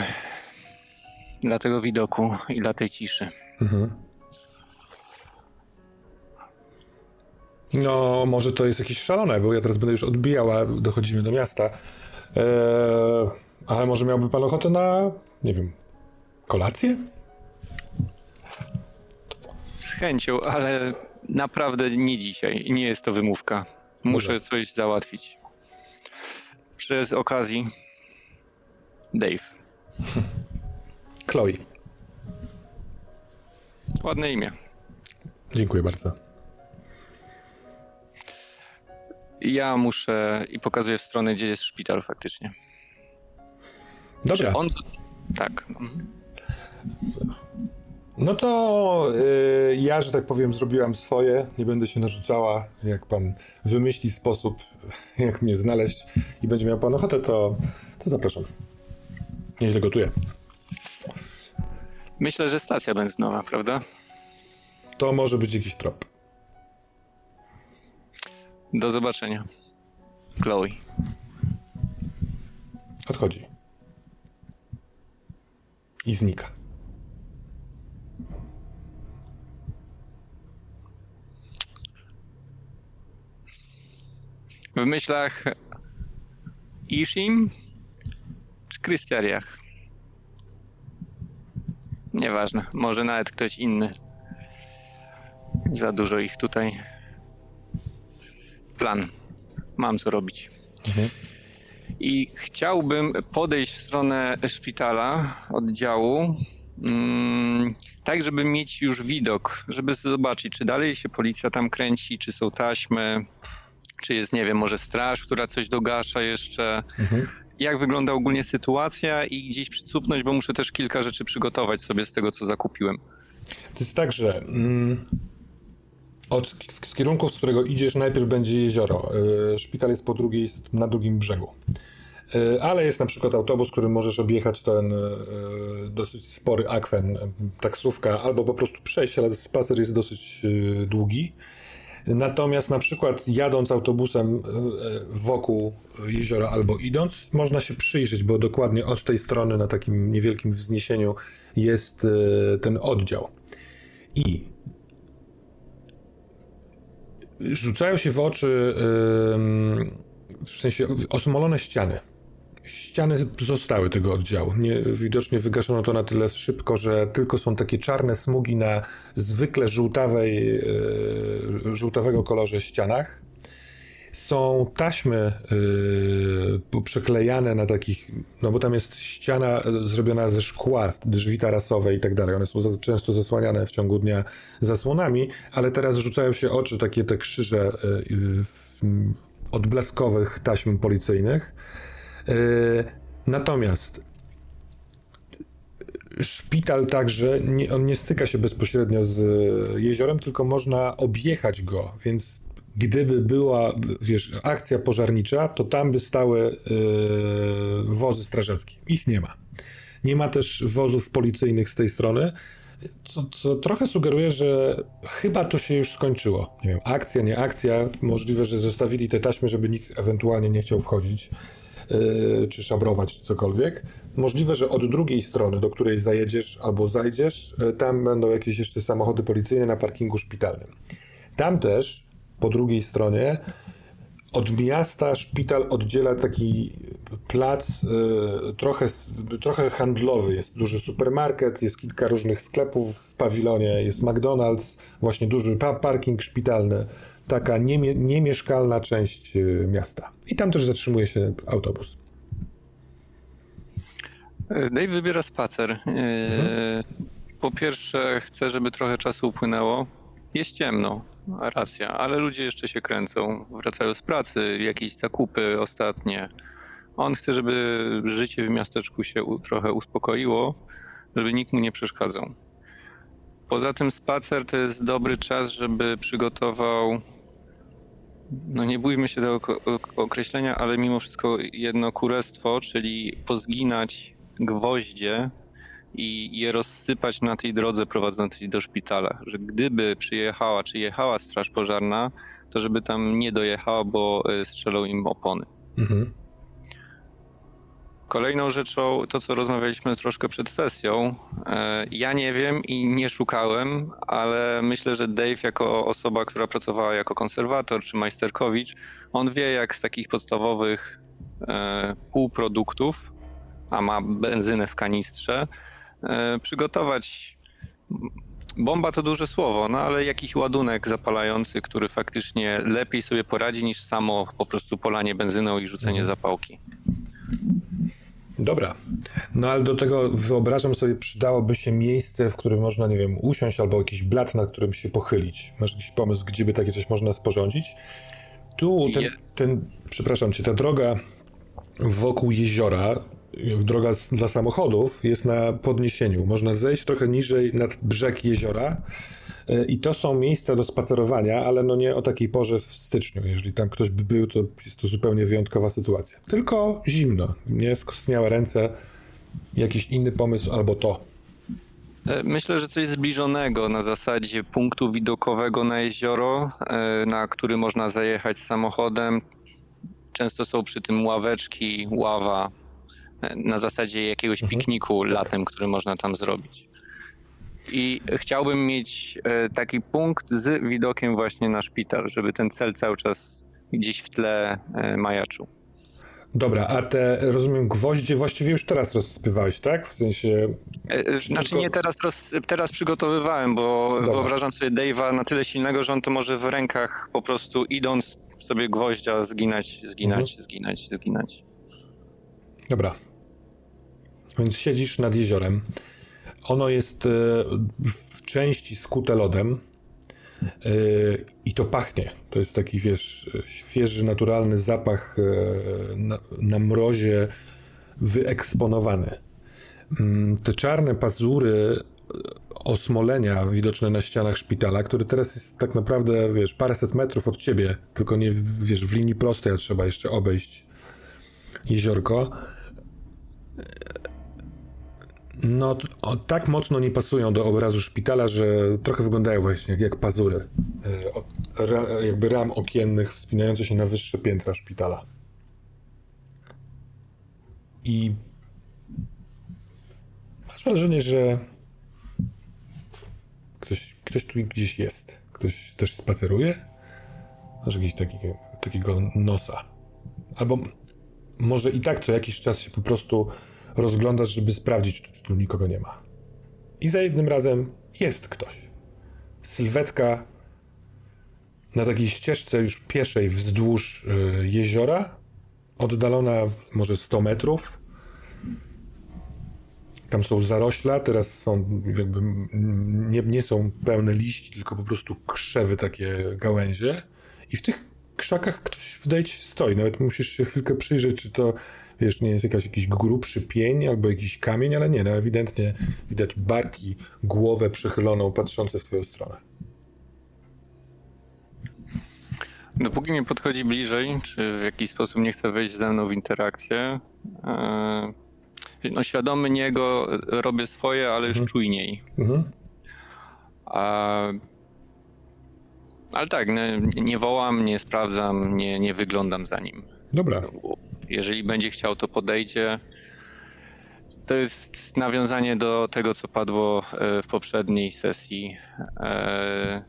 Dla tego widoku i dla tej ciszy. Mhm. No, może to jest jakieś szalone, bo ja teraz będę już odbijał, a dochodzimy do miasta. Eee, ale może miałby pan ochotę na, nie wiem, kolację? Chęcią, ale naprawdę nie dzisiaj. Nie jest to wymówka. Muszę coś załatwić. Przez okazji Dave. Chloe. Ładne imię. Dziękuję bardzo. Ja muszę i pokazuję w stronę, gdzie jest szpital faktycznie. Dobra. on... Tak. No to yy, ja, że tak powiem, zrobiłam swoje. Nie będę się narzucała. Jak pan wymyśli sposób, jak mnie znaleźć i będzie miał pan ochotę, to, to zapraszam. Nieźle gotuję. Myślę, że stacja benzynowa, prawda? To może być jakiś trop. Do zobaczenia. Chloe. Odchodzi. I znika. W myślach Ishim czy Krystiariach? Nieważne, może nawet ktoś inny. Za dużo ich tutaj plan. Mam co robić. Mhm. I chciałbym podejść w stronę szpitala, oddziału, mm, tak żeby mieć już widok, żeby zobaczyć, czy dalej się policja tam kręci, czy są taśmy, czy jest, nie wiem, może straż, która coś dogasza jeszcze. Mhm. jak wygląda ogólnie sytuacja i gdzieś przycupnąć, bo muszę też kilka rzeczy przygotować sobie z tego, co zakupiłem. To jest tak, że mm, od, z kierunku, z którego idziesz, najpierw będzie jezioro. Y, szpital jest po drugiej, na drugim brzegu. Y, ale jest na przykład autobus, którym możesz objechać ten y, dosyć spory akwen, taksówka, albo po prostu przejść, ale spacer jest dosyć długi. Natomiast na przykład jadąc autobusem wokół jeziora albo idąc, można się przyjrzeć, bo dokładnie od tej strony na takim niewielkim wzniesieniu jest ten oddział. I rzucają się w oczy w sensie osmolone ściany. Ściany zostały tego oddziału. Nie, widocznie wygaszono to na tyle szybko, że tylko są takie czarne smugi na zwykle żółtawej, e, żółtawego kolorze ścianach są taśmy yy, przeklejane na takich, no bo tam jest ściana y, zrobiona ze szkła, drzwi tarasowe i tak dalej. One są często zasłaniane w ciągu dnia zasłonami, ale teraz rzucają się oczy takie te krzyże odblaskowych taśm policyjnych. Yy, natomiast szpital także, nie, on nie styka się bezpośrednio z jeziorem, tylko można objechać go, więc gdyby była, wiesz, akcja pożarnicza, to tam by stały yy, wozy strażackie. Ich nie ma. Nie ma też wozów policyjnych z tej strony, co, co trochę sugeruje, że chyba to się już skończyło. Nie wiem, akcja, nie akcja. Możliwe, że zostawili te taśmy, żeby nikt ewentualnie nie chciał wchodzić, czy szabrować, czy cokolwiek. Możliwe, że od drugiej strony, do której zajedziesz albo zajdziesz, yy, tam będą jakieś jeszcze samochody policyjne na parkingu szpitalnym. Tam też po drugiej stronie od miasta szpital oddziela taki plac y, trochę, trochę handlowy. Jest duży supermarket, jest kilka różnych sklepów w pawilonie, jest McDonald's, właśnie duży parking szpitalny. Taka niemie, niemieszkalna część y, miasta. I tam też zatrzymuje się autobus. Dave wybiera spacer. Mhm. Po pierwsze, chcę, żeby trochę czasu upłynęło. Jest ciemno racja, ale ludzie jeszcze się kręcą, wracają z pracy, jakieś zakupy ostatnie. On chce, żeby życie w miasteczku się trochę uspokoiło, żeby nikt mu nie przeszkadzał. Poza tym spacer to jest dobry czas, żeby przygotował, no nie bójmy się tego określenia, ale mimo wszystko jedno kurestwo, czyli pozginać gwoździe i je rozsypać na tej drodze prowadzącej do szpitala. Że gdyby przyjechała czy jechała straż pożarna, to żeby tam nie dojechała, bo e, strzelą im opony. Mhm. Kolejną rzeczą, to co rozmawialiśmy troszkę przed sesją, e, ja nie wiem i nie szukałem, ale myślę, że Dave jako osoba, która pracowała jako konserwator czy majsterkowicz, on wie jak z takich podstawowych e, półproduktów, a ma benzynę w kanistrze, E, przygotować. Bomba to duże słowo, no ale jakiś ładunek zapalający, który faktycznie lepiej sobie poradzi niż samo po prostu polanie benzyną i rzucenie mhm. zapałki. Dobra. No ale do tego wyobrażam sobie, przydałoby się miejsce, w którym można, nie wiem, usiąść albo jakiś blat, na którym się pochylić. Masz jakiś pomysł, gdzie by takie coś można sporządzić? Tu ten, ten przepraszam cię, ta droga wokół jeziora droga dla samochodów jest na podniesieniu. Można zejść trochę niżej nad brzeg jeziora i to są miejsca do spacerowania, ale no nie o takiej porze w styczniu. Jeżeli tam ktoś by był, to jest to zupełnie wyjątkowa sytuacja. Tylko zimno, nie skostniałe ręce, jakiś inny pomysł albo to. E, myślę, że coś zbliżonego na zasadzie punktu widokowego na jezioro, e, na który można zajechać samochodem. Często są przy tym ławeczki, ława, na zasadzie jakiegoś mhm. pikniku latem, który można tam zrobić. I chciałbym mieć e, taki punkt z widokiem właśnie na szpital, żeby ten cel cały czas gdzieś w tle e, majaczył. Dobra, a te, rozumiem, gwoździe właściwie już teraz rozsypywałeś, tak? W sensie... E, znaczy tylko... nie, teraz, roz, teraz przygotowywałem, bo Dobra. wyobrażam sobie Dave'a na tyle silnego, że on to może w rękach po prostu idąc sobie gwoździa zginać, zginać, mhm. zginać, zginać. Dobra, więc siedzisz nad jeziorem. Ono jest e, w części skute lodem. I to pachnie. To jest taki, wiesz, świeży, naturalny zapach na, na mrozie wyeksponowany. Mm, te czarne pazury osmolenia widoczne na ścianach szpitala, który teraz jest tak naprawdę, wiesz, paręset metrów od ciebie, tylko nie, wiesz, w linii prostej, a trzeba jeszcze obejść jeziorko. No, o, tak mocno nie pasują do obrazu szpitala, że trochę wyglądają właśnie jak, jak pazury. E, ra, jakby ram okiennych wspinające się na wyższe piętra szpitala. I masz wrażenie, że ktoś, ktoś tu gdzieś jest. Ktoś też spaceruje? Masz jakiś taki, takiego nosa. Albo może i tak co jakiś czas się po prostu rozglądasz, żeby sprawdzić, czy tu nikogo nie ma. I za jednym razem jest ktoś. Sylwetka na takiej ścieżce już pieszej wzdłuż y, jeziora, oddalona może 100 metrów. Tam są zarośla, teraz są jakby nie, nie są pełne liści, tylko po prostu krzewy takie gałęzie. I w tych krzakach ktoś wydaje się stoi. Nawet musisz się chwilkę przyjrzeć, czy to wiesz, nie jest jakaś, jakiś grubszy pień albo jakiś kamień, ale nie, no ewidentnie widać barki, głowę przychyloną, patrzące w twoją stronę. Dopóki nie podchodzi bliżej, czy w jakiś sposób nie chce wejść ze mną w interakcję, yy, no świadomy niego robię swoje, ale już mhm. czujniej. Mhm. A ale tak, nie, nie wołam, nie sprawdzam, nie, nie wyglądam za nim. Dobra. Jeżeli będzie chciał, to podejdzie. To jest nawiązanie do tego, co padło e, w poprzedniej sesji. E,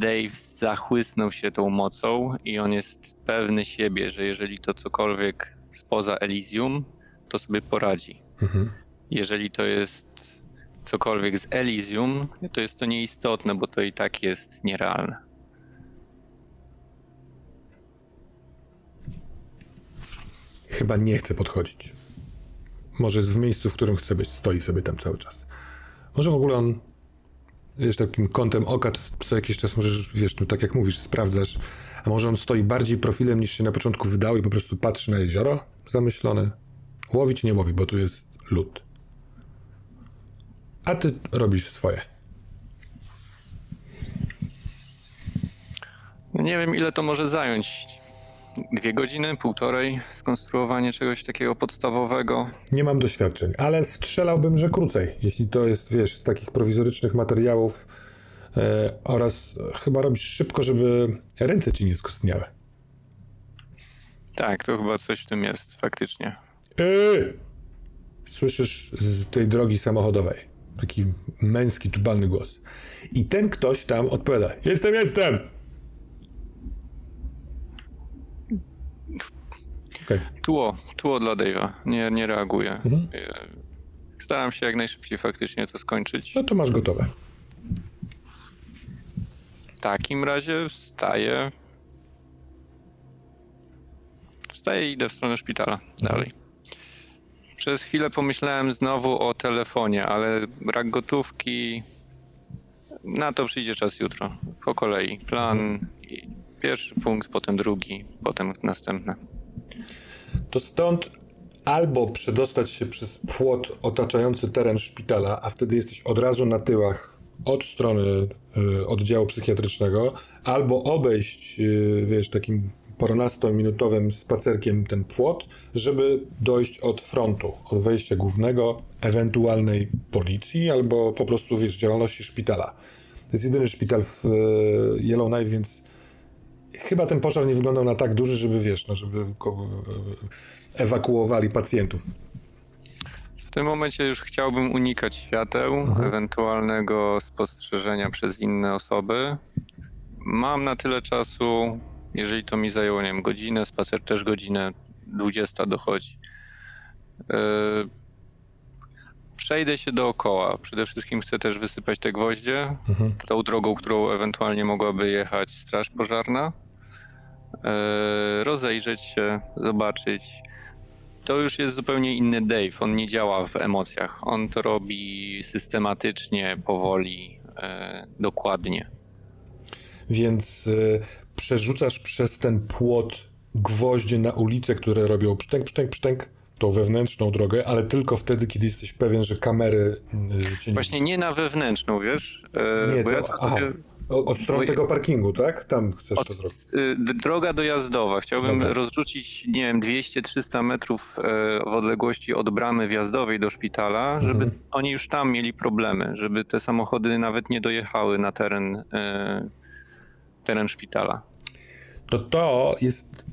Dave zachłysnął się tą mocą i on jest pewny siebie, że jeżeli to cokolwiek spoza Elysium, to sobie poradzi. Mhm. Jeżeli to jest cokolwiek z Elysium, to jest to nieistotne, bo to i tak jest nierealne. Chyba nie chce podchodzić. Może jest w miejscu, w którym chce być, stoi sobie tam cały czas. Może w ogóle on, wiesz, takim kątem oka co jakiś czas możesz, wiesz, no tak jak mówisz, sprawdzasz, a może on stoi bardziej profilem niż się na początku wydało i po prostu patrzy na jezioro zamyślony. Łowić nie łowi, bo tu jest lód. A ty robisz swoje. Nie wiem, ile to może zająć dwie godziny, półtorej skonstruowanie czegoś takiego podstawowego? Nie mam doświadczeń, ale strzelałbym, że krócej, jeśli to jest, wiesz, z takich prowizorycznych materiałów e, oraz chyba robisz szybko, żeby ręce ci nie skostniały. Tak, to chyba coś w tym jest, faktycznie. Yy! Słyszysz z tej drogi samochodowej taki męski, tubalny głos. I ten ktoś tam odpowiada: Jestem, jestem! Okay. Tło, tło dla Dave'a. Nie, nie reaguje. Mhm. Staram się jak najszybciej faktycznie to skończyć. No to masz gotowe. W takim razie wstaję. Wstaję i idę w stronę szpitala. Mhm. Dalej. Przez chwilę pomyślałem znowu o telefonie, ale brak gotówki. Na to przyjdzie czas jutro. Po kolei. Plan. Mhm. Pierwszy punkt, potem drugi, potem następny to stąd albo przedostać się przez płot otaczający teren szpitala, a wtedy jesteś od razu na tyłach od strony y, oddziału psychiatrycznego, albo obejść, y, wiesz, takim poronastominutowym spacerkiem ten płot, żeby dojść od frontu, od wejścia głównego, ewentualnej policji, albo po prostu, wiesz, działalności szpitala. To jest jedyny szpital w y, Yellowknife, więc chyba ten pożar nie wyglądał na tak duży, żeby wiesz, no, żeby ewakuowali pacjentów. W tym momencie już chciałbym unikać świateł, mhm. ewentualnego spostrzeżenia przez inne osoby. Mam na tyle czasu, jeżeli to mi zajęło, nie wiem, godzinę, spacer też godzinę, 20 dochodzi. Yy, przejdę się dookoła. Przede wszystkim chcę też wysypać te gwoździe, mhm. tą drogą, którą ewentualnie mogłaby jechać straż pożarna. E, rozejrzeć się, zobaczyć. To już jest zupełnie inny Dave. On nie działa w emocjach. On to robi systematycznie, powoli, e, dokładnie. więc y, przerzucasz przez ten płot gwoździe na ulicę, które robią pszczęk, pszczęk, pszczęk, tą wewnętrzną drogę, ale tylko wtedy, kiedy jesteś pewien, że kamery cię nie Właśnie nie na wewnętrzną, wiesz? E, nie, bo to, ja sobie... Od strony tego parkingu, tak? Tam chcesz od, to zrobić. Y, droga dojazdowa. Chciałbym Dobra. rozrzucić, nie wiem, 200-300 metrów e, w odległości od bramy wjazdowej do szpitala, żeby mhm. oni już tam mieli problemy, żeby te samochody nawet nie dojechały na teren, e, teren szpitala. To to jest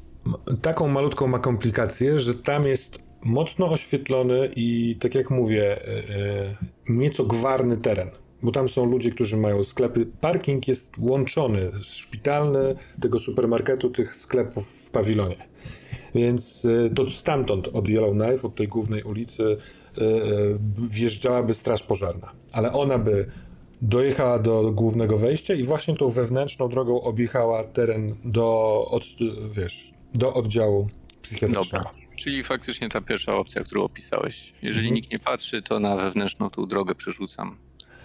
taką malutką ma komplikację, że tam jest mocno oświetlony i tak jak mówię, nieco gwarny teren bo tam są ludzie, którzy mają sklepy. Parking jest łączony, szpitalny, tego supermarketu, tych sklepów w pawilonie. Więc e, to stamtąd, od Yellowknife, od tej głównej ulicy, e, e, wjeżdżałaby straż pożarna. Ale ona by dojechała do głównego wejścia i właśnie tą wewnętrzną drogą objechała teren do, od, wiesz, do oddziału psychiatrycznego. Dobra. Czyli faktycznie ta pierwsza opcja, którą opisałeś. Jeżeli mhm. nikt nie patrzy, to na wewnętrzną tą drogę przerzucam.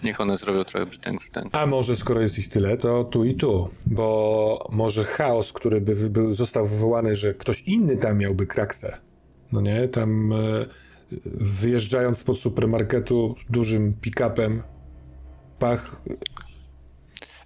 Niech one zrobią trochę brzdęk, brzdęk. A może skoro jest ich tyle, to tu i tu. Bo może chaos, który by był, został wywołany, że ktoś inny tam miałby kraksę. No nie, tam e, wyjeżdżając spod supermarketu dużym pick-upem, pach.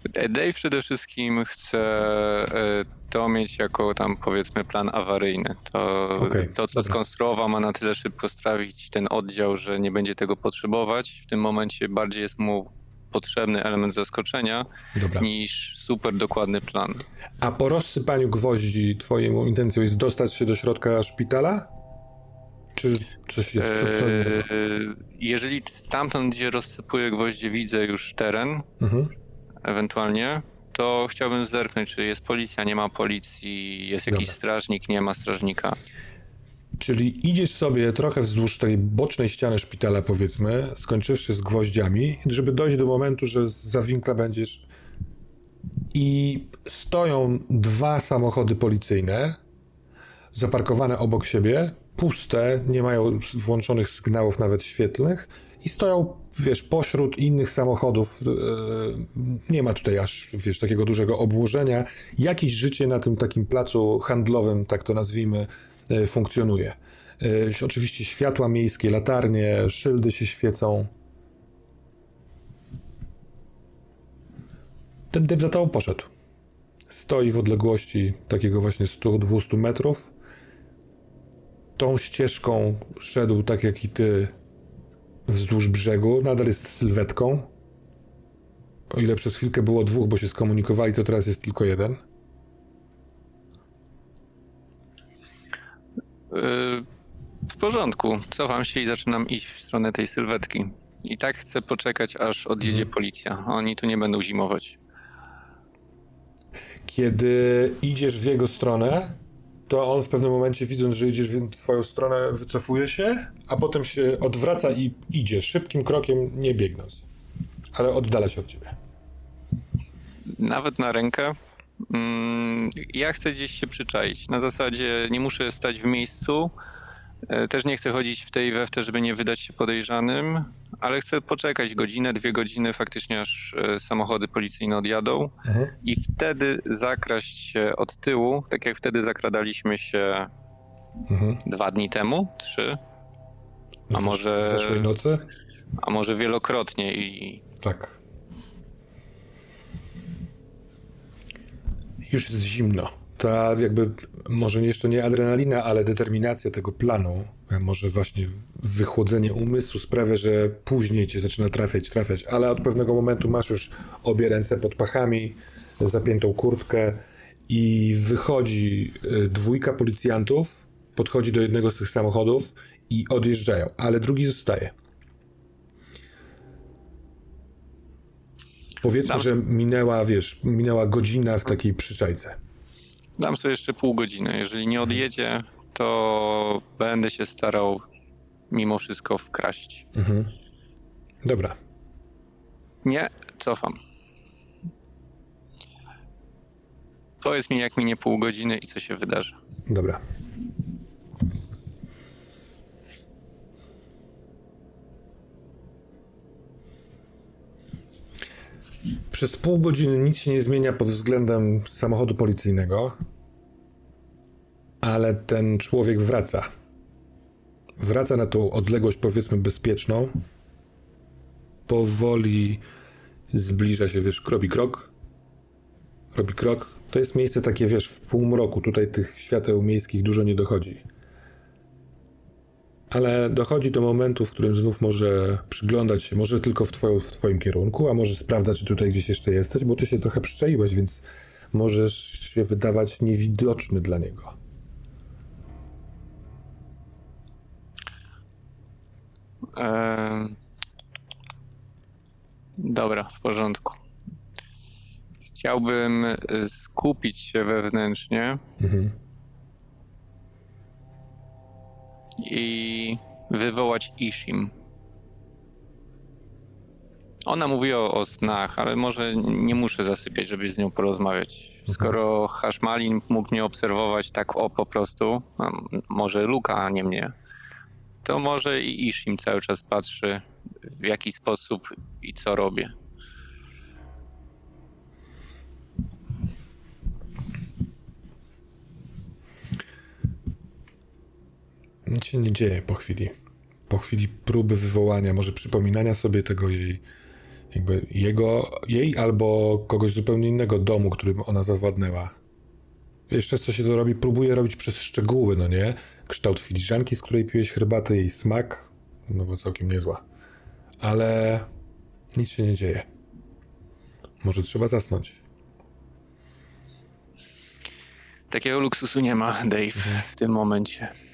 Dave przede wszystkim chce e, to mieć jako tam powiedzmy plan awaryjny. To, okay, to co dobra. skonstruował ma na tyle szybko strawić ten oddział, że nie będzie tego potrzebować. W tym momencie bardziej jest mu potrzebny element zaskoczenia dobra. niż super dokładny plan. A po rozsypaniu gwoździ twoją intencją jest dostać się do środka szpitala? Czy coś jest? Co, co... Eee, jeżeli stamtąd, gdzie rozsypuję gwoździe, widzę już teren, mhm. Ewentualnie, to chciałbym zerknąć, czy jest policja, nie ma policji, jest jakiś Dobra. strażnik, nie ma strażnika. Czyli idziesz sobie trochę wzdłuż tej bocznej ściany szpitala, powiedzmy, skończywszy z gwoździami, żeby dojść do momentu, że za winkla będziesz. I stoją dwa samochody policyjne, zaparkowane obok siebie, puste, nie mają włączonych sygnałów nawet świetlnych i stoją wiesz, pośród innych samochodów e, nie ma tutaj aż, wiesz, takiego dużego obłożenia. Jakieś życie na tym takim placu handlowym, tak to nazwijmy, e, funkcjonuje. E, oczywiście światła miejskie, latarnie, szyldy się świecą. Ten typ za tobą poszedł. Stoi w odległości takiego właśnie 100-200 metrów. Tą ścieżką szedł tak jak i ty wzdłuż brzegu, nadal jest sylwetką. O ile przez chwilkę było dwóch, bo się skomunikowali, to teraz jest tylko jeden. Yy, w porządku. Cofam się i zaczynam iść w stronę tej sylwetki. I tak chcę poczekać, aż odjedzie mhm. policja. Oni tu nie będą zimować. Kiedy idziesz w jego stronę, to on w pewnym momencie, widząc, że idziesz w twoją stronę, wycofuje się, a potem się odwraca i idzie szybkim krokiem, nie biegnąc, ale oddala się od ciebie. Nawet na rękę. Mm, ja chcę gdzieś się przyczaić. Na zasadzie nie muszę stać w miejscu, też nie chcę chodzić w tej we w te, żeby nie wydać się podejrzanym, ale chcę poczekać godzinę, dwie godziny, faktycznie aż e, samochody policyjne odjadą mhm. i wtedy zakraść się od tyłu, tak jak wtedy zakradaliśmy się mhm. dwa dni temu, trzy, a może... Z zeszłej nocy? A może wielokrotnie i... Tak. Już jest zimno ta jakby, może jeszcze nie adrenalina, ale determinacja tego planu, może właśnie wychłodzenie umysłu sprawia, że później cię zaczyna trafiać, trafiać, ale od pewnego momentu masz już obie ręce pod pachami, zapiętą kurtkę i wychodzi y, dwójka policjantów, podchodzi do jednego z tych samochodów i odjeżdżają, ale drugi zostaje. Powiedzmy, że minęła, wiesz, minęła godzina w takiej przyczajce. Dam sobie jeszcze pół godziny. Jeżeli nie odjedzie, to będę się starał mimo wszystko wkraść. Mhm. Dobra. Nie, cofam. Powiedz mi, jak minie pół godziny i co się wydarzy. Dobra. Przez pół godziny nic się nie zmienia pod względem samochodu policyjnego, ale ten człowiek wraca. Wraca na tą odległość, powiedzmy, bezpieczną. Powoli zbliża się, wiesz, robi krok. Robi krok. To jest miejsce takie, wiesz, w półmroku. Tutaj tych świateł miejskich dużo nie dochodzi. Ale dochodzi do momentu, w którym znów może przyglądać się, może tylko w, twoją, w twoim kierunku, a może sprawdzać, czy tutaj gdzieś jeszcze jesteś, bo ty się trochę przyczaiłeś, więc możesz się wydawać niewidoczny dla niego. Eee... Dobra, w porządku. Chciałbym skupić się wewnętrznie. Mhm i wywołać Ishim. Ona mówi o, snach, ale może nie muszę zasypiać, żeby z nią porozmawiać. Mhm. Skoro Hashmalin mógł mnie obserwować tak o po prostu, może Luka, a nie mnie, to może i Ishim cały czas patrzy w jaki sposób i co robię. Nic się nie dzieje po chwili. Po chwili próby wywołania, może przypominania sobie tego jej, jakby jego, jej albo kogoś zupełnie innego domu, którym ona zawładnęła. Wiesz, często się to robi, próbuje robić przez szczegóły, no nie? Kształt filiżanki, z której piłeś herbatę, jej smak, no bo całkiem niezła. Ale nic się nie dzieje. Może trzeba zasnąć. Takiego luksusu nie ma, Dave, w tym momencie.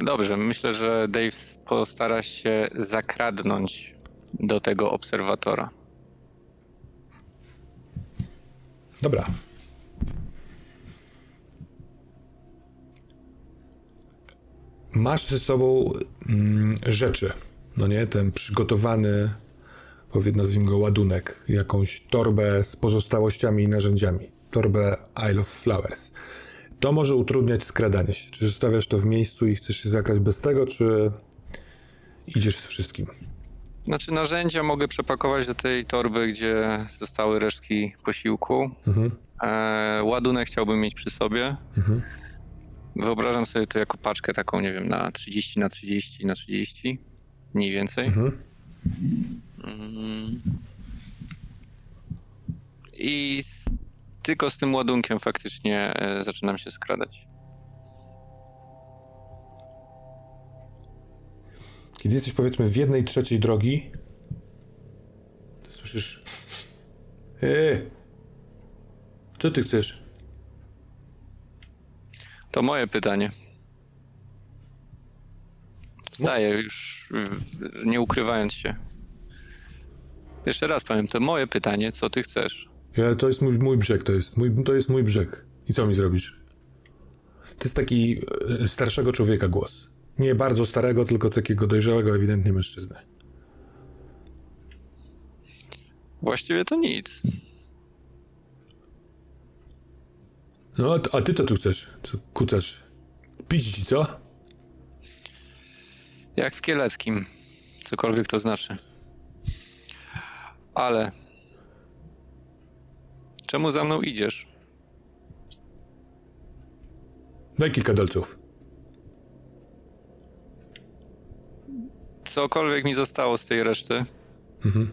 Dobrze, myślę, że Dave postara się zakradnąć do tego obserwatora. Dobra. Masz ze sobą mm, rzeczy, no nie? Ten przygotowany, powiedzmy, nazwijmy go ładunek, jakąś torbę z pozostałościami i narzędziami. Torbę Isle of Flowers to może utrudniać skradanie się. Czy zostawiasz to w miejscu i chcesz się zagrać bez tego, czy idziesz z wszystkim? Znaczy narzędzia mogę przepakować do tej torby, gdzie zostały resztki posiłku. Mhm. E, ładunek chciałbym mieć przy sobie. Mhm. Wyobrażam sobie to jako paczkę taką, nie wiem, na 30 na 30 na 30, mniej więcej. Mhm. Mm. I tylko z tym ładunkiem faktycznie e, zaczynam się skradać. Kiedy jesteś powiedzmy w jednej trzeciej drogi, to słyszysz. Eee, co ty chcesz? To moje pytanie. Wstaję już, nie ukrywając się. Jeszcze raz powiem, to moje pytanie, co ty chcesz? Ja, to jest mój, mój brzeg, to jest mój, to jest mój brzeg. I co mi zrobisz? To jest taki e, starszego człowieka głos. Nie bardzo starego, tylko takiego dojrzałego, ewidentnie mężczyzny. Właściwie to nic. No, a ty co tu chcesz? Co kucasz? Pić ci, co? Jak w Kieleckim. Cokolwiek to znaczy. Ale Czemu za mną idziesz? Daj kilka dolców. Cokolwiek mi zostało z tej reszty, mhm.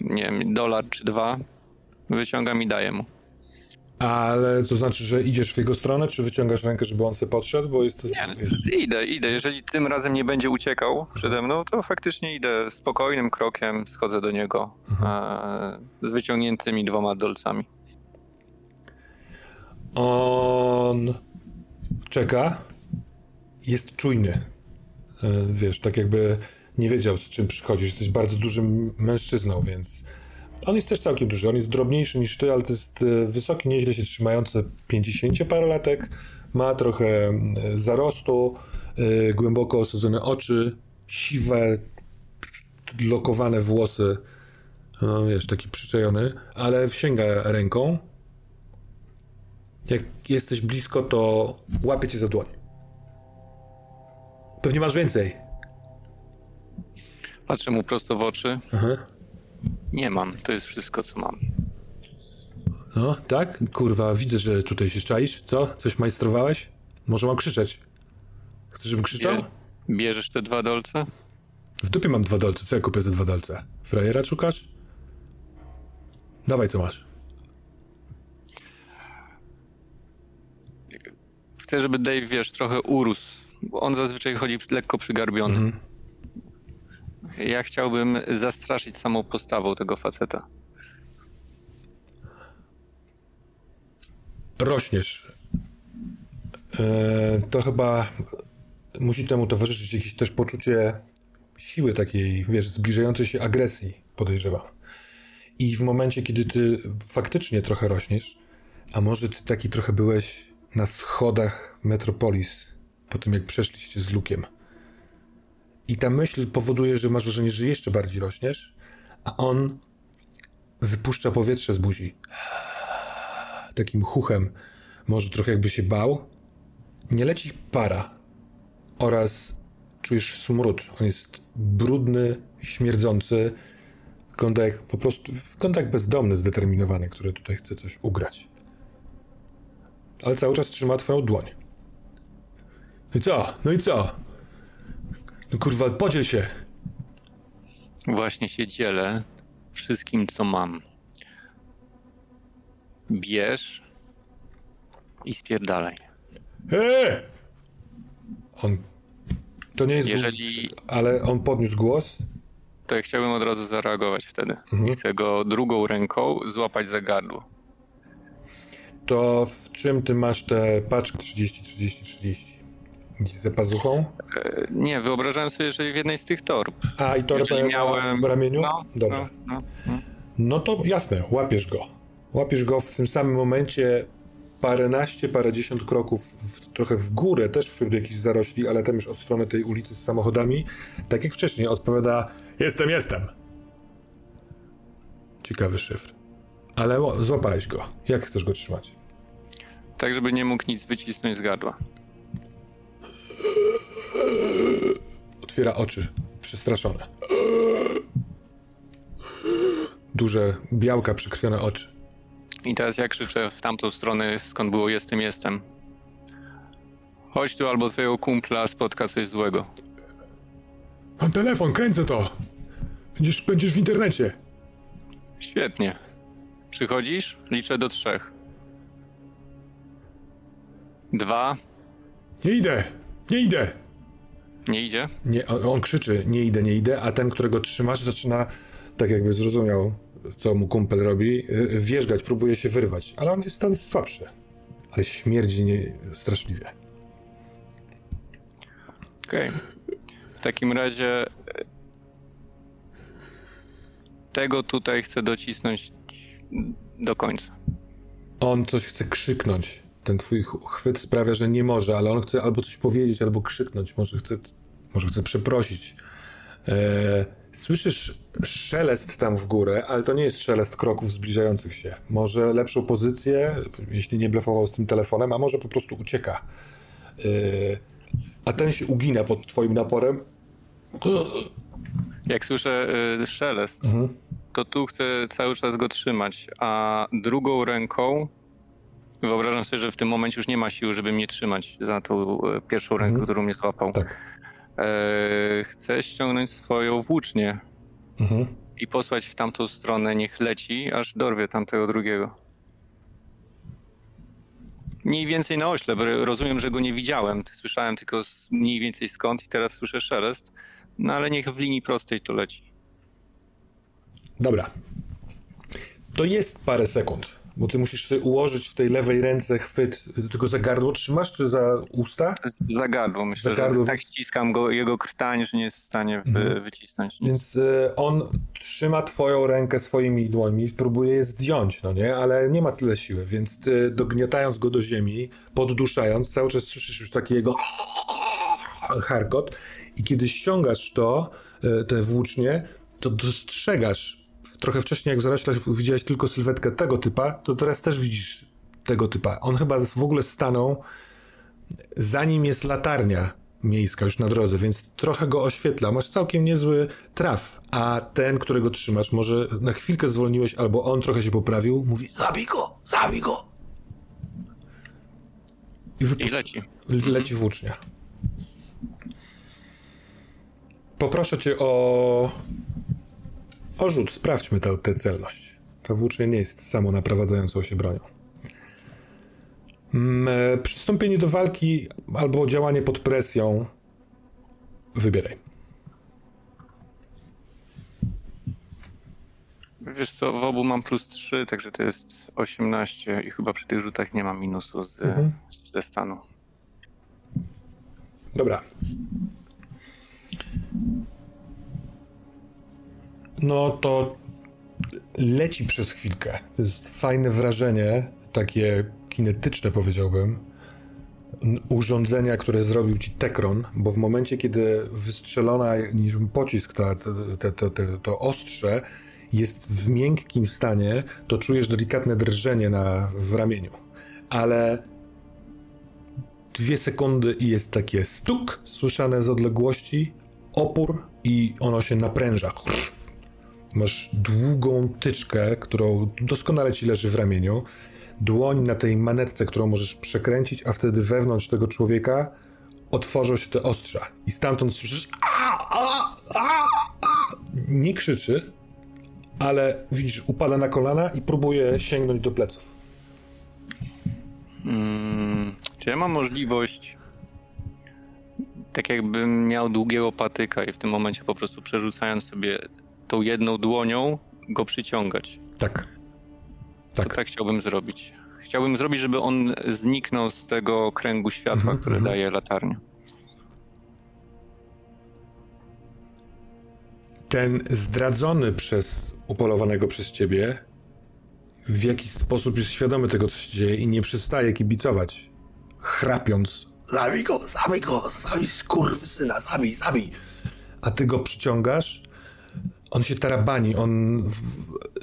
nie wiem, dolar czy dwa, wyciągam i daję mu. Ale to znaczy, że idziesz w jego stronę, czy wyciągasz rękę, żeby on sobie podszedł, bo jest to... Nie, idę, idę. Jeżeli tym razem nie będzie uciekał przede mną, to faktycznie idę spokojnym krokiem, schodzę do niego mhm. z wyciągniętymi dwoma dolcami. On czeka, jest czujny. E, wiesz, tak jakby nie wiedział z czym przychodzisz. Jesteś bardzo dużym mężczyzną, więc on jest też całkiem duży. On jest drobniejszy niż ty, ale to jest e, wysoki, nieźle się trzymający 50 parolatek. Ma trochę e, zarostu, głęboko osadzone oczy, siwe, lokowane włosy. No, wiesz, taki przyczajony, ale sięga ręką jak jesteś blisko, to łapie cię za dłoń. Pewnie masz więcej. Patrzę mu prosto w oczy. Aha. Nie mam, to jest wszystko, co mam. No, tak? Kurwa, widzę, że tutaj się czaisz. Co? Coś majstrowałeś? Może mam krzyczeć? Chcesz, żebym krzyczał? Bie- bierzesz te dwa dolce? W dupie mam dwa dolce. Co ja kupię za dwa dolce? Frajera szukasz? Dawaj, co masz. Chcę, żeby Dave, wiesz, trochę urósł, bo on zazwyczaj chodzi lekko przygarbiony. Ja chciałbym zastraszyć samą postawą tego faceta. Rośniesz. E, to chyba musi temu towarzyszyć jakieś też poczucie siły takiej, wiesz, zbliżającej się agresji, podejrzewam. I w momencie, kiedy ty faktycznie trochę rośniesz, a może ty taki trochę byłeś na schodach Metropolis, po tym jak przeszliście z Lukiem. I ta myśl powoduje, że masz wrażenie, że jeszcze bardziej rośniesz, a on wypuszcza powietrze z buzi. Takim chuchem, może trochę jakby się bał. Nie leci para oraz czujesz smród. On jest brudny, śmierdzący. Wygląda jak po prostu, wygląda jak bezdomny, zdeterminowany, który tutaj chce coś ugrać. Ale cały czas trzyma twoją dłoń. No i co? No i co? No kurwa, podziel się. Właśnie się dzielę wszystkim, co mam. Bierz i spierdalaj. Eee! On. To nie jest. Jeżeli- Ale on podniósł głos. To ja chciałbym od razu zareagować wtedy. Mhm. I chcę go drugą ręką złapać za gardło. To w czym ty masz te paczki 30, 30, 30? Gdzieś za pazuchą? E, Nie, wyobrażałem sobie, że w jednej z tych torb. A i torbę miałem... ramieniu? No, Dobra. No, no, no. No to jasne, łapiesz go. Łapiesz go w tym samym momencie paręnaście, parędziesiąt kroków w, trochę w górę, też wśród jakichś zarośli, ale tam już od strony tej ulicy z samochodami. Tak jak wcześniej odpowiada Jestem, jestem. Ciekawy szyfr. Ale złapałeś go. Jak chcesz go trzymać? Tak, żeby nie mógł nic wycisnąć z gardła. Otwiera oczy, przestraszone. Duże, białka przykrwione oczy. I teraz ja krzyczę w tamtą stronę, skąd było jestem, jestem. Chodź tu, albo twojego kumpla spotka coś złego. Mam telefon, kręcę to. Będziesz, będziesz w internecie. Świetnie. Przychodzisz? Liczę do trzech. Dwa. Nie idę, nie idę. Nie idzie? Nie, on, krzyczy, nie idę, nie idę, a ten, którego trzymasz, zaczyna, tak jakby zrozumiał, co mu kumpel robi, yy, wierzgać, próbuje się wyrwać, ale on jest tam słabszy. Ale śmierdzi nie, straszliwie. Okej. W takim razie e, tego tutaj chcę docisnąć do końca. On coś chce krzyknąć. Ten twój ch- chwyt sprawia, że nie może, ale on chce albo coś powiedzieć, albo krzyknąć. Może chce, może chce przeprosić. E, słyszysz szelest tam w górę, ale to nie jest szelest kroków zbliżających się. Może lepszą pozycję, jeśli nie blefował z tym telefonem, a może po prostu ucieka. E, a ten się ugina pod twoim naporem. Jak słyszę y, szelest, to tu chcę cały czas go trzymać, a drugą ręką wyobrażam sobie, że w tym momencie już nie ma siły, żeby mnie trzymać za tą e, pierwszą rękę, którą mnie złapał. Tak. E, chcę ściągnąć swoją włócznię Mhm. i posłać w tamtą stronę, niech leci, aż dorwie tamtego drugiego. Mniej więcej na oślep. Ro- Rozumiem, że go nie widziałem. Słyszałem tylko mniej więcej skąd i teraz słyszę szelest. No ale niech w linii prostej to leci. Dobra. To jest parę sekund, bo ty musisz sobie ułożyć w tej lewej ręce chwyt. Tylko za gardło trzymasz, czy za usta? Za gardło myślę, Za gardło. tak ściskam go, jego krtań, że nie jest w stanie wy, wycisnąć. nic. Więc y, on trzyma twoją rękę swoimi dłońmi, próbuje je zdjąć, no nie? Ale nie ma tyle siły, więc ty dogniatając go do ziemi, podduszając, cały czas słyszysz już taki jego charkot i kiedy ściągasz to, y, te włócznie, to dostrzegasz, trochę wcześniej jak w zaroślach widziałeś tylko sylwetkę tego typa, to teraz też widzisz tego typa. On chyba w ogóle stanął, zanim jest latarnia miejska już na drodze, więc trochę go oświetla. Masz całkiem niezły traf, a ten, którego trzymasz, może na chwilkę zwolniłeś, albo on trochę się poprawił, mówi zabij go, zabij go. I. I leci. Leci włócznia. Poproszę cię o... o rzut, sprawdźmy tę celność. Ta włócznia nie jest samo naprowadzającą się bronią. Mm, e, przystąpienie do walki albo działanie pod presją. Wybieraj. Wiesz co, w obu mam plus 3, także to jest 18 i chyba przy tych rzutach nie mam minusu z, mhm. ze stanu. Dobra. No to leci przez chwilkę. To jest fajne wrażenie, takie kinetyczne powiedziałbym, urządzenia, które zrobił ci Tekron, bo w momencie, kiedy wystrzelona niż pocisk ta, te, te, te, to ostrze jest w miękkim stanie, to czujesz delikatne drżenie na, w ramieniu. Ale dwie sekundy i jest takie stuk słyszane z odległości, opór i ono się napręża. Masz długą tyczkę, którą doskonale ci leży w ramieniu dłoń na tej manetce, którą możesz przekręcić, a wtedy wewnątrz tego człowieka otworzą się te ostrza. I stamtąd słyszysz. Nie krzyczy, ale widzisz, upada na kolana i próbuje sięgnąć do pleców. Hmm, czy ja mam możliwość, tak jakbym miał długiego patyka i w tym momencie po prostu przerzucając sobie tą jedną dłonią, go przyciągać? Tak. Tak. To tak chciałbym zrobić. Chciałbym zrobić, żeby on zniknął z tego kręgu światła, mm -hmm. które mhm. daje latarnia. Ten zdradzony przez upolowanego przez ciebie w jakiś sposób jest świadomy tego, co się dzieje i nie przestaje kibicować. Chrapiąc. Zabij go, zabij go, zabij syna, zabij, zabij. A ty go przyciągasz on się tarabani, on w,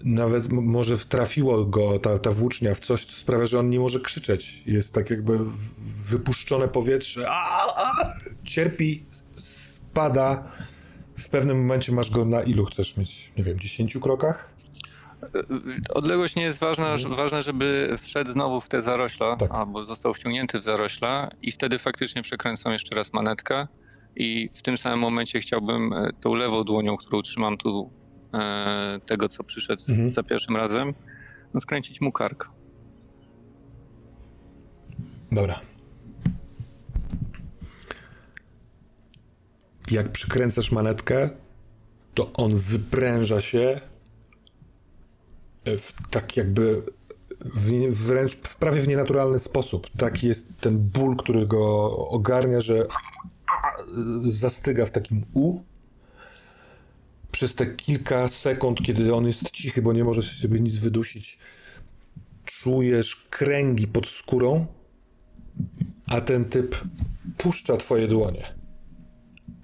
nawet może wtrafiło go ta, ta włócznia w coś, co sprawia, że on nie może krzyczeć. Jest tak jakby wypuszczone powietrze, a, a, cierpi, spada. W pewnym momencie masz go na ilu chcesz mieć? Nie wiem, 10 krokach? Odległość nie jest ważna, mhm. ważne, żeby wszedł znowu w te zarośla, tak. albo został wciągnięty w zarośla i wtedy faktycznie przekręcam jeszcze raz manetkę i w tym samym momencie chciałbym e, tą lewą dłonią, którą trzymam tu e, tego, co przyszedł mhm. za pierwszym razem, no skręcić mu kark. Dobra. Jak przykręcasz manetkę, to on wypręża się w tak jakby w, wręcz w prawie w nienaturalny sposób. Taki jest ten ból, który go ogarnia, że zastyga w takim U. Przez te kilka sekund, kiedy on jest cichy, bo nie może sobie nic wydusić, czujesz kręgi pod skórą, a ten typ puszcza twoje dłonie.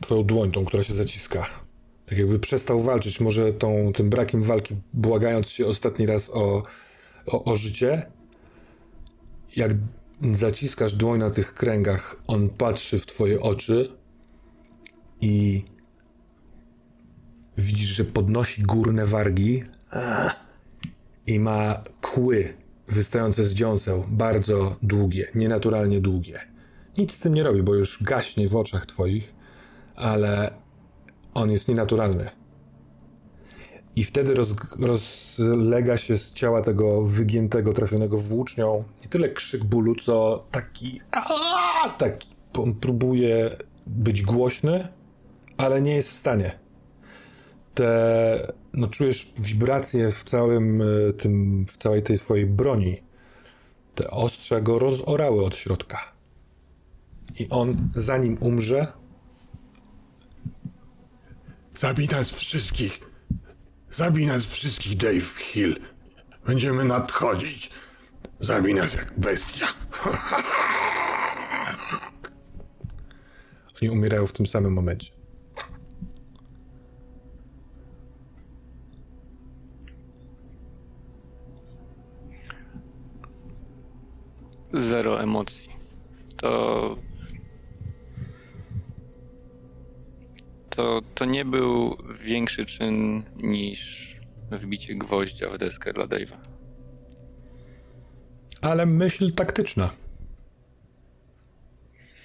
Twoją dłoń, tą, która się zaciska. Tak jakby przestał walczyć, może tą, tym brakiem walki, błagając cię ostatni raz o, o, o życie. Jak zaciskasz dłoń na tych kręgach, on patrzy w twoje oczy i widzisz, że podnosi górne wargi i ma kły wystające z dziąseł, bardzo długie, nienaturalnie długie. Nic z tym nie robi, bo już gaśnie w oczach twoich, ale on jest nienaturalny. I wtedy roz, rozlega się z ciała tego wygiętego, trafionego włócznią nie tyle krzyk bólu, co taki. Aaa, taki. On próbuje być głośny, ale nie jest w stanie. Te, no czujesz wibracje w całym e, tym, w całej tej twojej broni. Te ostrze go rozorały od środka. I on, zanim umrze, Zabij nas wszystkich. Zabij nas wszystkich, Dave Hill. Będziemy nadchodzić. Zabij nas jak bestia. Oni umierają w tym samym momencie. Zero emocji. To to, to nie był większy czyn niż wbicie gwoździa w deskę dla Dave'a. Ale myśl taktyczna.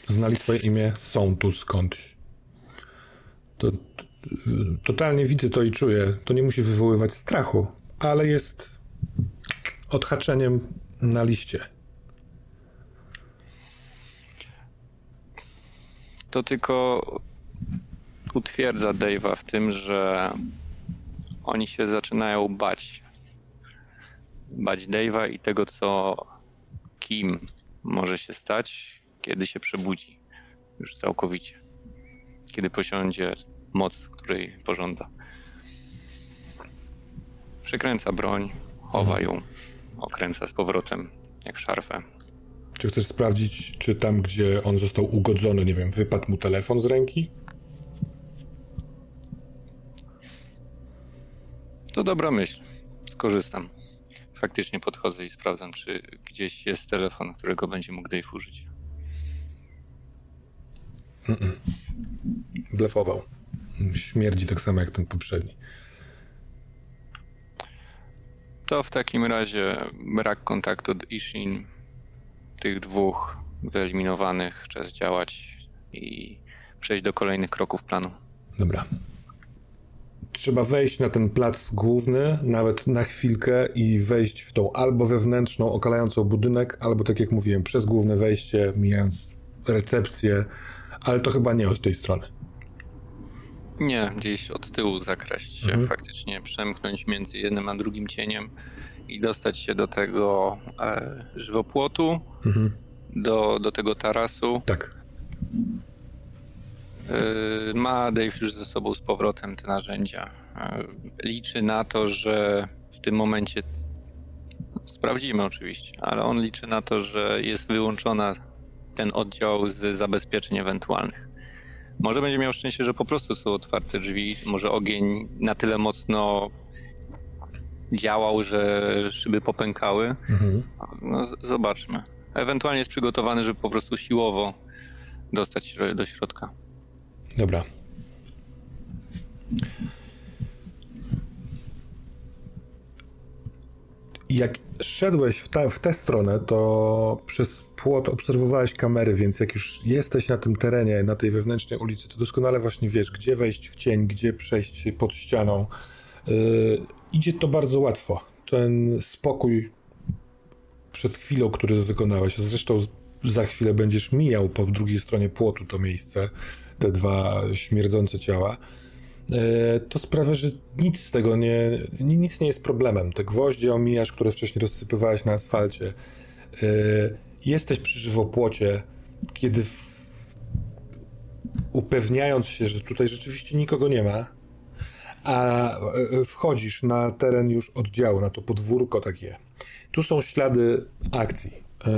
Znali twoje imię, są tu skądś. To, to, totalnie widzę to i czuję. To nie musi wywoływać strachu, ale jest odhaczeniem na liście. To tylko utwierdza Dave'a w tym, że oni się zaczynają bać. Bać Dave'a i tego, co kim może się stać, kiedy się przebudzi już całkowicie. Kiedy posiądzie moc, której pożąda. Przekręca broń, chowa ją, okręca z powrotem, jak szarfę. Czy chcesz sprawdzić, czy tam, gdzie on został ugodzony, nie wiem, wypadł mu telefon z ręki? To dobra myśl. Skorzystam. Faktycznie podchodzę i sprawdzam, czy gdzieś jest telefon, którego będzie mógł Dave użyć. Blefował. Śmierdzi tak samo jak ten poprzedni. To w takim razie brak kontaktu z Ishin, tych dwóch wyeliminowanych, czas działać i przejść do kolejnych kroków planu. Dobra. Trzeba wejść na ten plac główny, nawet na chwilkę i wejść w tą albo wewnętrzną, okalającą budynek, albo tak jak mówiłem, przez główne wejście, mijając recepcję, ale to chyba nie od tej strony. Nie, gdzieś od tyłu zakraść się, Mhm. faktycznie przemknąć między jednym a drugim cieniem i dostać się do tego e, żywopłotu, Mhm. do, do tego tarasu. Tak. E, ma Dave już ze sobą z powrotem te narzędzia. E, liczy na to, że w tym momencie sprawdzimy oczywiście, ale on liczy na to, że jest wyłączona ten oddział z zabezpieczeń ewentualnych. Może będzie miał szczęście, że po prostu są otwarte drzwi, może ogień na tyle mocno działał, że szyby popękały. Mhm. No, zobaczmy. Ewentualnie jest przygotowany, żeby po prostu siłowo dostać się do środka. Dobra. Jak szedłeś w, ta, w tę stronę, to przez płot obserwowałeś kamery, więc jak już jesteś na tym terenie, na tej wewnętrznej ulicy, to doskonale właśnie wiesz, gdzie wejść w cień, gdzie przejść pod ścianą. Yy, idzie to bardzo łatwo. Ten spokój przed chwilą, który wykonałeś, zresztą za chwilę będziesz mijał po drugiej stronie płotu to miejsce, te dwa śmierdzące ciała, e, to sprawia, że nic z tego nie, ni- nic nie jest problemem. Te gwoździe omijasz, które wcześniej rozsypywałeś na asfalcie. E, Jesteś przy żywopłocie, kiedy w, upewniając się, że tutaj rzeczywiście nikogo nie ma, a e, wchodzisz na teren już oddziału, na to podwórko takie. Tu są ślady akcji, e,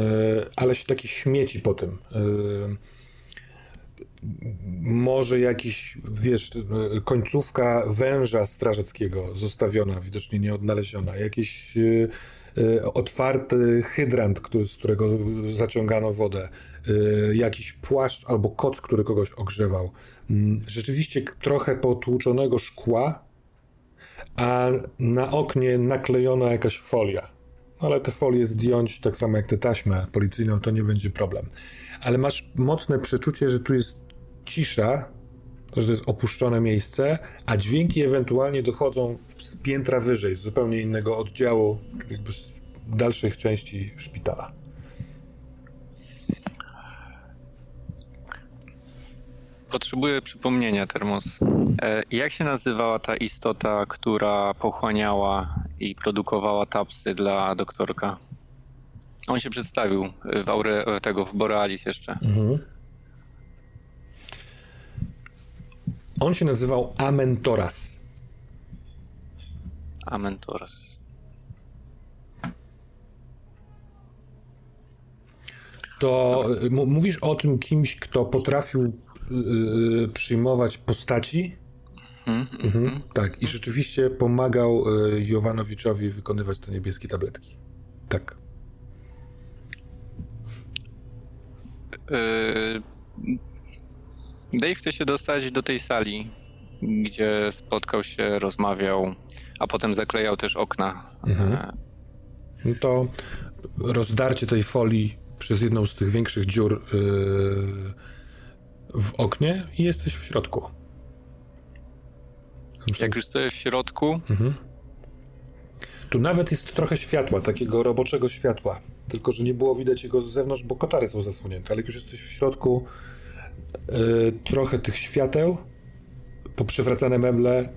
ale się takie śmieci po tym. E, może jakiś, wiesz, końcówka węża strażackiego zostawiona, widocznie nieodnaleziona, jakiś e, otwarty hydrant, który, z którego zaciągano wodę, e, jakiś płaszcz albo koc, który kogoś ogrzewał. Mm, Rzeczywiście trochę potłuczonego szkła, a na oknie naklejona jakaś folia. No, Ale te folie zdjąć, tak samo jak tę taśmę policyjną, to nie będzie problem. Ale masz mocne przeczucie, że tu jest cisza, że to jest opuszczone miejsce, a dźwięki ewentualnie dochodzą z piętra wyżej, z zupełnie innego oddziału, jakby z dalszych części szpitala. Potrzebuję przypomnienia, Termos. E, Jak się nazywała ta istota, która pochłaniała i produkowała tapsy dla doktorka? On się przedstawił w aure tego, w Borealis jeszcze. On się nazywał Amentoras. Amentoras. To y, mówisz o tym kimś, kto potrafił y, y, przyjmować postaci? Mhm, tak, i rzeczywiście pomagał y, Jowanowiczowi wykonywać te niebieskie tabletki. Tak. Yy, Dave chce się dostać do tej sali, gdzie spotkał się, rozmawiał, a potem zaklejał też okna. Mhm. No to rozdarcie tej folii przez jedną z tych większych dziur yy, w oknie i jesteś w środku. Jak już stoję w środku. Mhm. Tu nawet jest trochę światła, takiego roboczego światła. Tylko, że nie było widać jego z zewnątrz, bo kotary są zasłonięte. Ale jak już jesteś w środku, trochę tych świateł, poprzewracane meble,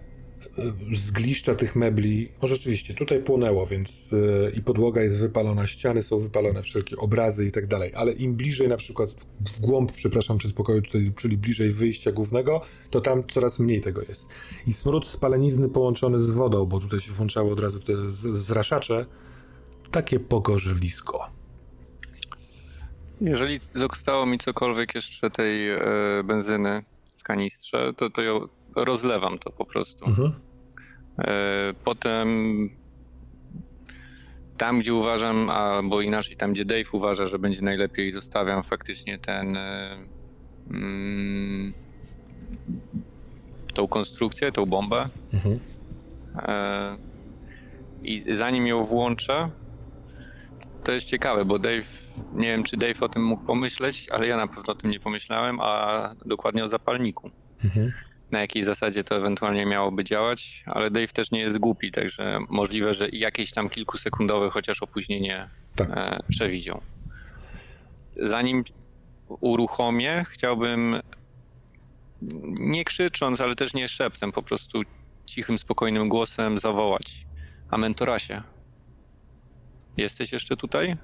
zgliszcza tych mebli. O rzeczywiście, tutaj płonęło, więc yy, i podłoga jest wypalona, ściany są wypalone, wszelkie obrazy i tak dalej. Ale im bliżej na przykład w głąb, przepraszam, przedpokoju tutaj, czyli bliżej wyjścia głównego, to tam coraz mniej tego jest. I smród spalenizny połączony z wodą, bo tutaj się włączało od razu te zraszacze, takie pogorzywisko. Jeżeli zostało mi cokolwiek jeszcze tej e, benzyny w kanistrze, to, to ją rozlewam to po prostu. Mhm. E, potem tam, gdzie uważam, albo inaczej, tam, gdzie Dave uważa, że będzie najlepiej, zostawiam faktycznie ten. E, mm, tą konstrukcję, tą bombę. Mhm. E, I zanim ją włączę, to jest ciekawe, bo Dave, nie wiem czy Dave o tym mógł pomyśleć, ale ja na pewno o tym nie pomyślałem, a dokładnie o zapalniku. Mhm na jakiej zasadzie to ewentualnie miałoby działać, ale Dave też nie jest głupi, także możliwe, że jakieś tam kilkusekundowe chociaż opóźnienie tak. e, przewidział. Zanim uruchomię, chciałbym nie krzycząc, ale też nie szeptem, po prostu cichym, spokojnym głosem zawołać. A mentorasie, jesteś jeszcze tutaj?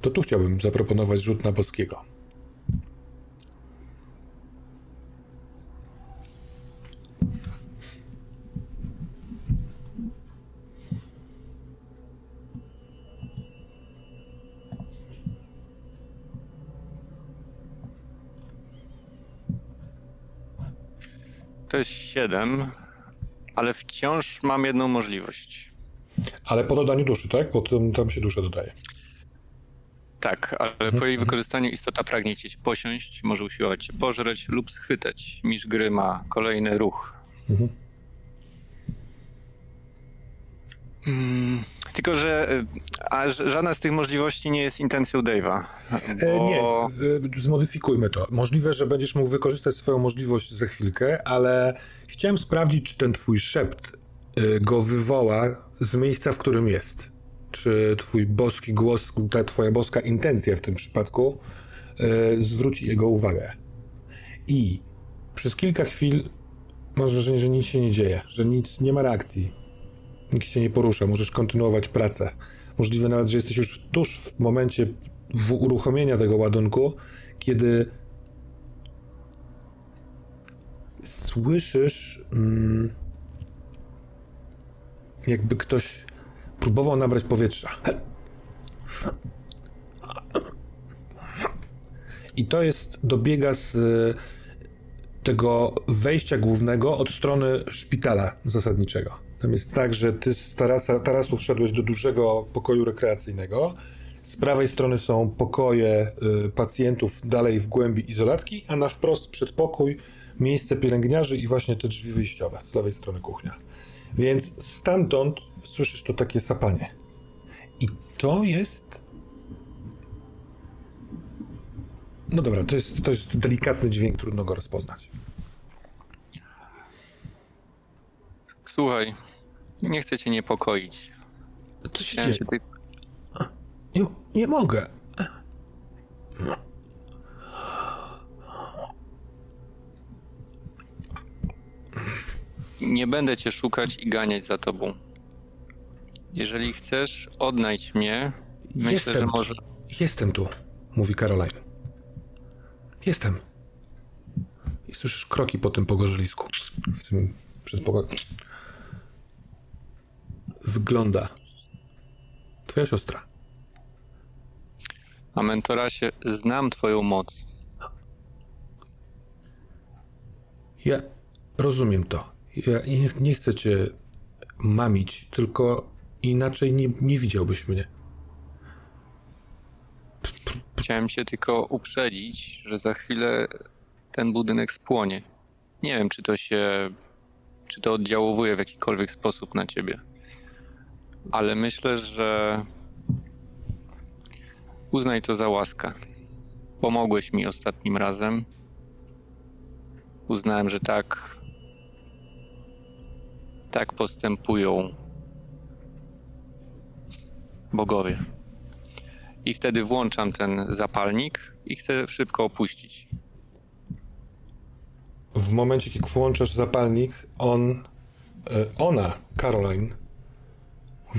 To tu chciałbym zaproponować rzut na boskiego. To jest 7, ale wciąż mam jedną możliwość. Ale po dodaniu duszy, tak? Bo tam, tam się dusza dodaje. Tak, ale po jej mhm. wykorzystaniu istota pragnie cię posiąść, może usiłować cię pożreć lub schwytać. Misz gry ma kolejny ruch. Mhm. Hmm, tylko, że a żadna z tych możliwości nie jest intencją Dave'a. Bo... nie, zmodyfikujmy to. Możliwe, że będziesz mógł wykorzystać swoją możliwość za chwilkę, ale chciałem sprawdzić, czy ten twój szept y, go wywoła z miejsca, w którym jest czy twój boski głos, ta twoja boska intencja w tym przypadku zwróci jego uwagę. I przez kilka chwil masz wrażenie, że nic się nie dzieje, że nic, nie ma reakcji. Nikt się nie porusza, możesz kontynuować pracę. Możliwe nawet, że jesteś już tuż w momencie w uruchomienia tego ładunku, kiedy słyszysz, mm, jakby ktoś Próbował nabrać powietrza. I to jest, dobiega z e, tego wejścia głównego od strony szpitala zasadniczego. Tam jest tak, że ty z tarasa, tarasu wszedłeś do dużego pokoju rekreacyjnego. Z prawej strony są pokoje y, pacjentów dalej w głębi izolatki, a na wprost przedpokój, miejsce pielęgniarzy i właśnie te drzwi wyjściowe. Z lewej strony kuchnia. Więc stamtąd słyszysz to takie sapanie. I to jest. No dobra, to jest, to jest delikatny dźwięk, trudno go rozpoznać. Słuchaj, nie chcę cię niepokoić. Co się dzieje? Ty... Nie, nie mogę. Nie będę cię szukać i ganiać za tobą. Jeżeli chcesz, odnajdź mnie. Myślę, Jestem, że może... Jestem tu, mówi Caroline. Jestem. I słyszysz kroki po tym pogorzelisku. W tym przedpokoju. Wygląda. Twoja siostra. A mentorasie, znam twoją moc. Ja rozumiem to. Ja nie, nie chcę cię mamić, tylko Inaczej nie, nie widziałbyś mnie. Chciałem cię tylko uprzedzić, że za chwilę ten budynek spłonie. Nie wiem, czy to się. czy to oddziałuje w jakikolwiek sposób na ciebie. Ale myślę, że. Uznaj to za łaskę. Pomogłeś mi ostatnim razem. Uznałem, że tak. Tak postępują bogowie. I wtedy włączam ten zapalnik i chcę szybko opuścić. W momencie, kiedy włączasz zapalnik, on, e, ona, Caroline,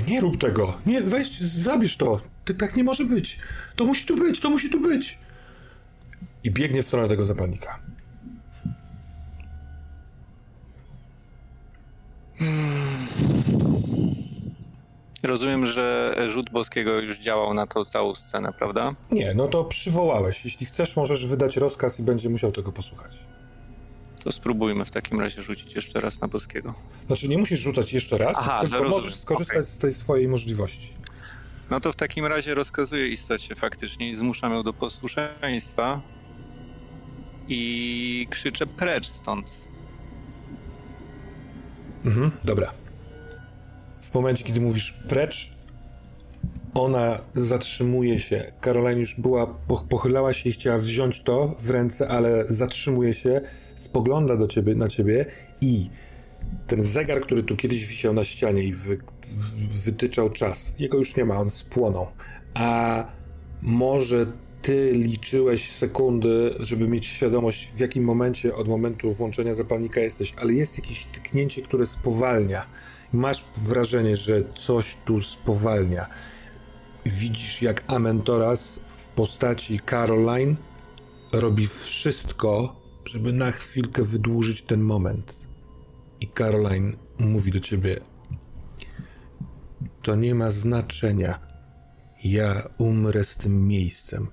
nie rób tego, nie, weź, zabierz to, ty, tak nie może być, to musi tu być, to musi tu być. I biegnie w stronę tego zapalnika. Rozumiem, że rzut boskiego już działał na tą całą scenę, prawda? Nie, no to przywołałeś. Jeśli chcesz, możesz wydać rozkaz i będzie musiał tego posłuchać. To spróbujmy w takim razie rzucić jeszcze raz na boskiego. Znaczy, nie musisz rzucać jeszcze raz, Aha, tylko rozumiem. możesz skorzystać Okej. z tej swojej możliwości. No to w takim razie rozkazuję istocie faktycznie i zmuszam ją do posłuszeństwa i krzyczę precz stąd. Mhm, dobra. W momencie, kiedy mówisz precz, ona zatrzymuje się. Caroline już była, po- pochylała się i chciała wziąć to w ręce, ale zatrzymuje się, spogląda do ciebie, na ciebie i ten zegar, który tu kiedyś wisiał na ścianie i wy, wytyczał czas, jego już nie ma, on spłonął. A może ty liczyłeś sekundy, żeby mieć świadomość, w jakim momencie od momentu włączenia zapalnika jesteś, ale jest jakieś tyknięcie, które spowalnia. Masz wrażenie, że coś tu spowalnia. Widzisz, jak Amentoras w postaci Caroline robi wszystko, żeby na chwilkę wydłużyć ten moment. I Caroline mówi do ciebie: To nie ma znaczenia. Ja umrę z tym miejscem.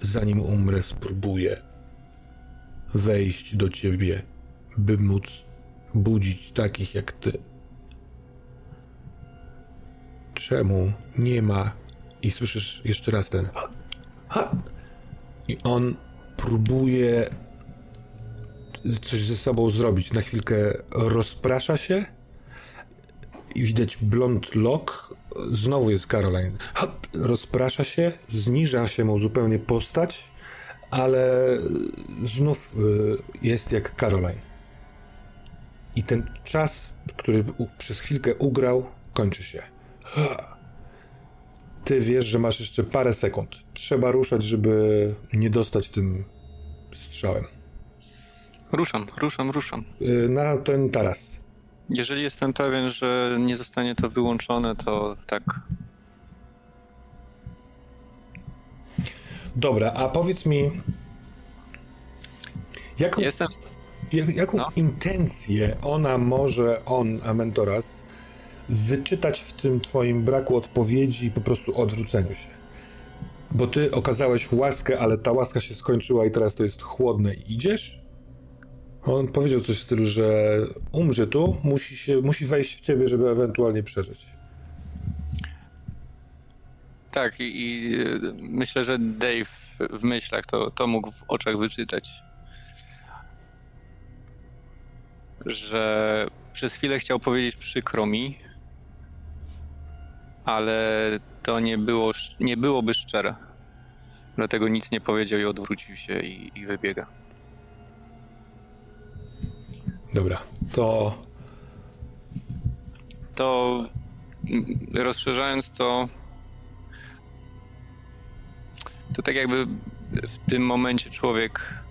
Zanim umrę, spróbuję wejść do ciebie, by móc budzić takich jak ty. Czemu nie ma? I słyszysz jeszcze raz ten. I on próbuje coś ze sobą zrobić. Na chwilkę rozprasza się. I widać blond lock. Znowu jest Caroline. Rozprasza się, zniża się mu zupełnie postać, ale znów y, jest jak Caroline. I ten czas, który przez chwilkę ugrał, kończy się. Ty wiesz, że masz jeszcze parę sekund. Trzeba ruszać, żeby nie dostać tym strzałem. Ruszam, ruszam, ruszam. Y, na ten taras. Jeżeli jestem pewien, że nie zostanie to wyłączone, to tak. Dobra, a powiedz mi, jaką, Jestem. jak, jaką no. intencję ona może, on, Amentoras, wyczytać w tym twoim braku odpowiedzi i po prostu odwróceniu się? Bo ty okazałeś łaskę, ale ta łaska się skończyła i teraz to jest chłodne idziesz? On powiedział coś w stylu, że umrze tu, musi, się, musi wejść w ciebie, żeby ewentualnie przeżyć. Tak, i, i y, myślę, że Dave w myślach to, to mógł w oczach wyczytać. Że przez chwilę chciał powiedzieć przykro mi, ale to nie, było, nie byłoby szczere. Dlatego nic nie powiedział i odwrócił się i, i wybiega. Dobra, to To rozszerzając to, to tak jakby w tym momencie człowiek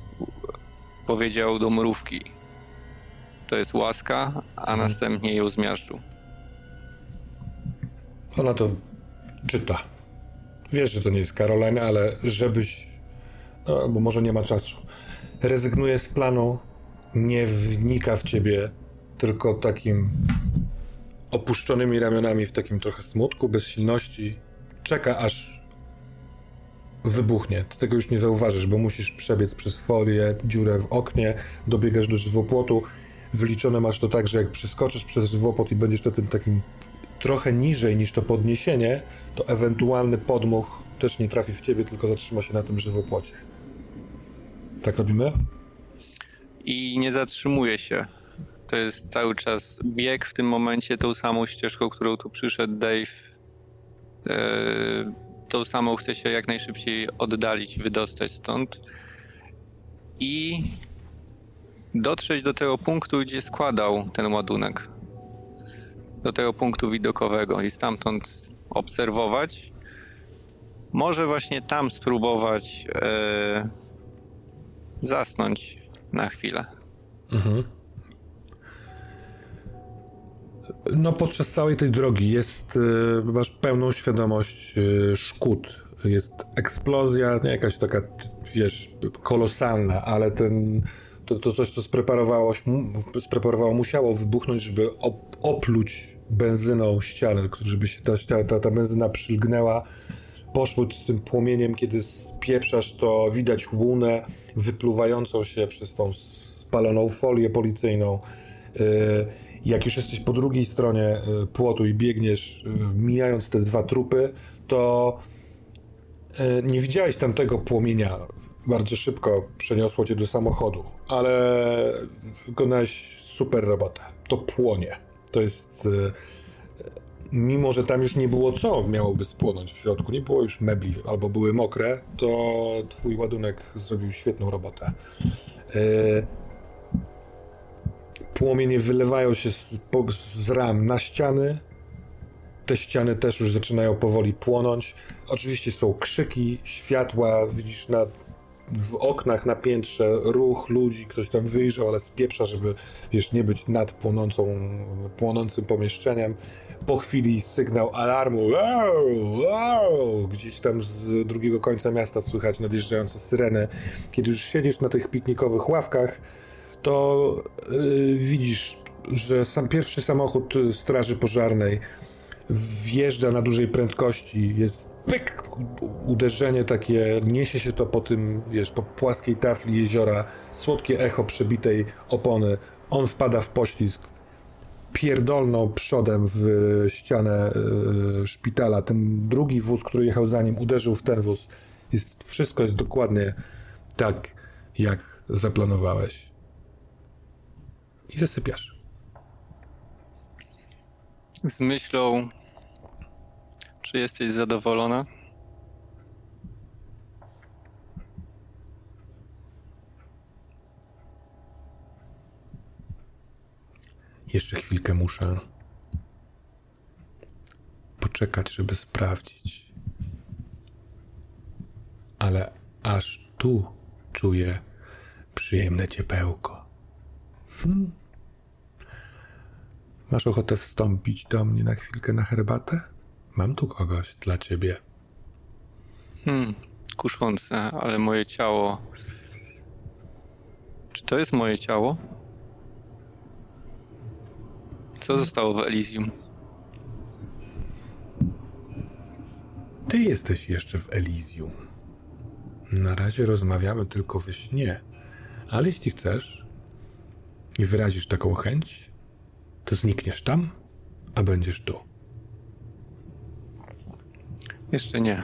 powiedział do mrówki, to jest łaska, a następnie ją zmiażdżył. Ona to czyta. Wiesz, że to nie jest Caroline, ale żebyś. No, bo może nie ma czasu. Rezygnuje z planu, nie wnika w ciebie, tylko takim opuszczonymi ramionami, w takim trochę smutku, bezsilności. Czeka aż wybuchnie. Ty tego już nie zauważysz, bo musisz przebiec przez folię, dziurę w oknie, dobiegasz do żywopłotu. Wyliczone masz to tak, że jak przeskoczysz przez żywopłot i będziesz na tym takim trochę niżej niż to podniesienie, to ewentualny podmuch też nie trafi w ciebie, tylko zatrzyma się na tym żywopłocie. Tak robimy? I nie zatrzymuje się. To jest cały czas bieg w tym momencie tą samą ścieżką, którą tu przyszedł Dave. Eee, tą samą chce się jak najszybciej oddalić, wydostać stąd. I dotrzeć do tego punktu, gdzie składał ten ładunek. Do tego punktu widokowego i stamtąd obserwować. Może właśnie tam spróbować e, zasnąć na chwilę. Mhm. No podczas całej tej drogi jest, e, masz pełną świadomość e, szkód. Jest eksplozja, nie jakaś taka, wiesz, kolosalna, ale ten, to, to coś, co spreparowało, spreparowało, musiało wybuchnąć, żeby op, opluć benzyną ścianę, żeby się ta, ta, ta benzyna przylgnęła poszły z tym płomieniem, kiedy spieprzasz, to widać łunę wypluwającą się przez tą spaloną folię policyjną. E, jak już jesteś po drugiej stronie e, płotu i biegniesz, e, mijając te dwa trupy, to nie widziałeś tamtego płomienia. Bardzo szybko przeniosło cię do samochodu, ale wykonałeś super robotę. To płonie. To jest mimo że tam już nie było co miałoby spłonąć w środku, nie było już mebli albo były mokre, to twój ładunek zrobił świetną robotę. E, płomienie wylewają się z, z ram na ściany. Te ściany też już zaczynają powoli płonąć. Oczywiście są krzyki, światła, widzisz na w oknach na piętrze ruch ludzi, ktoś tam wyjrzał, ale spieprza, żeby wiesz, nie być nad płonącą, płonącym pomieszczeniem po chwili sygnał alarmu. Wow, wow, gdzieś tam z drugiego końca miasta słychać nadjeżdżające syreny. Kiedy już siedzisz na tych piknikowych ławkach, to yy, widzisz, że sam pierwszy samochód straży pożarnej wjeżdża na dużej prędkości, jest pyk, uderzenie takie, niesie się to po tym, wiesz, po płaskiej tafli jeziora, słodkie echo przebitej opony, on wpada w poślizg, pierdolnął przodem w ścianę y, szpitala. Ten drugi wóz, który jechał za nim, uderzył w ten wóz. Jest, wszystko jest dokładnie tak, jak zaplanowałeś. I zasypiasz. Z myślą, czy jesteś zadowolona? Jeszcze chwilkę muszę poczekać, żeby sprawdzić. Ale aż tu czuję przyjemne ciepełko. Hmm. Masz ochotę wstąpić do mnie na chwilkę na herbatę? Mam tu kogoś dla ciebie. Hmm, kuszące, ale moje ciało. Czy to jest moje ciało? Co zostało w Elysium? Ty jesteś jeszcze w Elysium. Na razie rozmawiamy tylko we śnie, ale jeśli chcesz i wyrazisz taką chęć, to znikniesz tam, a będziesz tu. Jeszcze nie.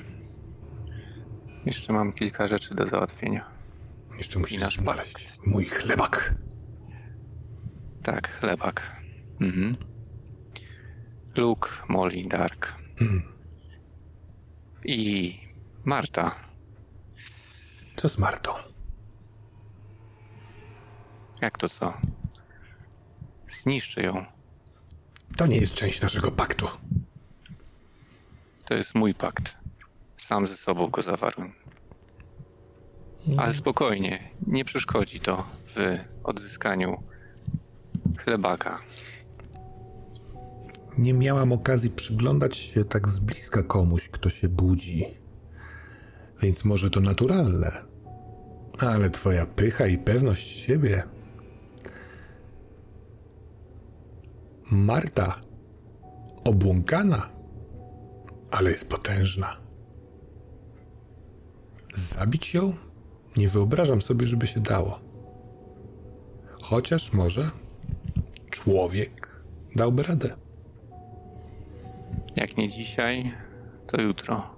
Jeszcze mam kilka rzeczy do załatwienia. Jeszcze musisz znaleźć mój chlebak. Tak, chlebak. Mhm. Luke, Molly, Dark. Mhm. I Marta. Co z Martą? Jak to co? Zniszczę ją. To nie jest część naszego paktu. To jest mój pakt. Sam ze sobą go zawarłem. Ale spokojnie, nie przeszkodzi to w odzyskaniu chlebaka nie miałam okazji przyglądać się tak z bliska komuś, kto się budzi. Więc może to naturalne. Ale twoja pycha i pewność siebie. Marta, obłąkana, ale jest potężna. Zabić ją? Nie wyobrażam sobie, żeby się dało. Chociaż może człowiek dałby radę. Jak nie dzisiaj, to jutro.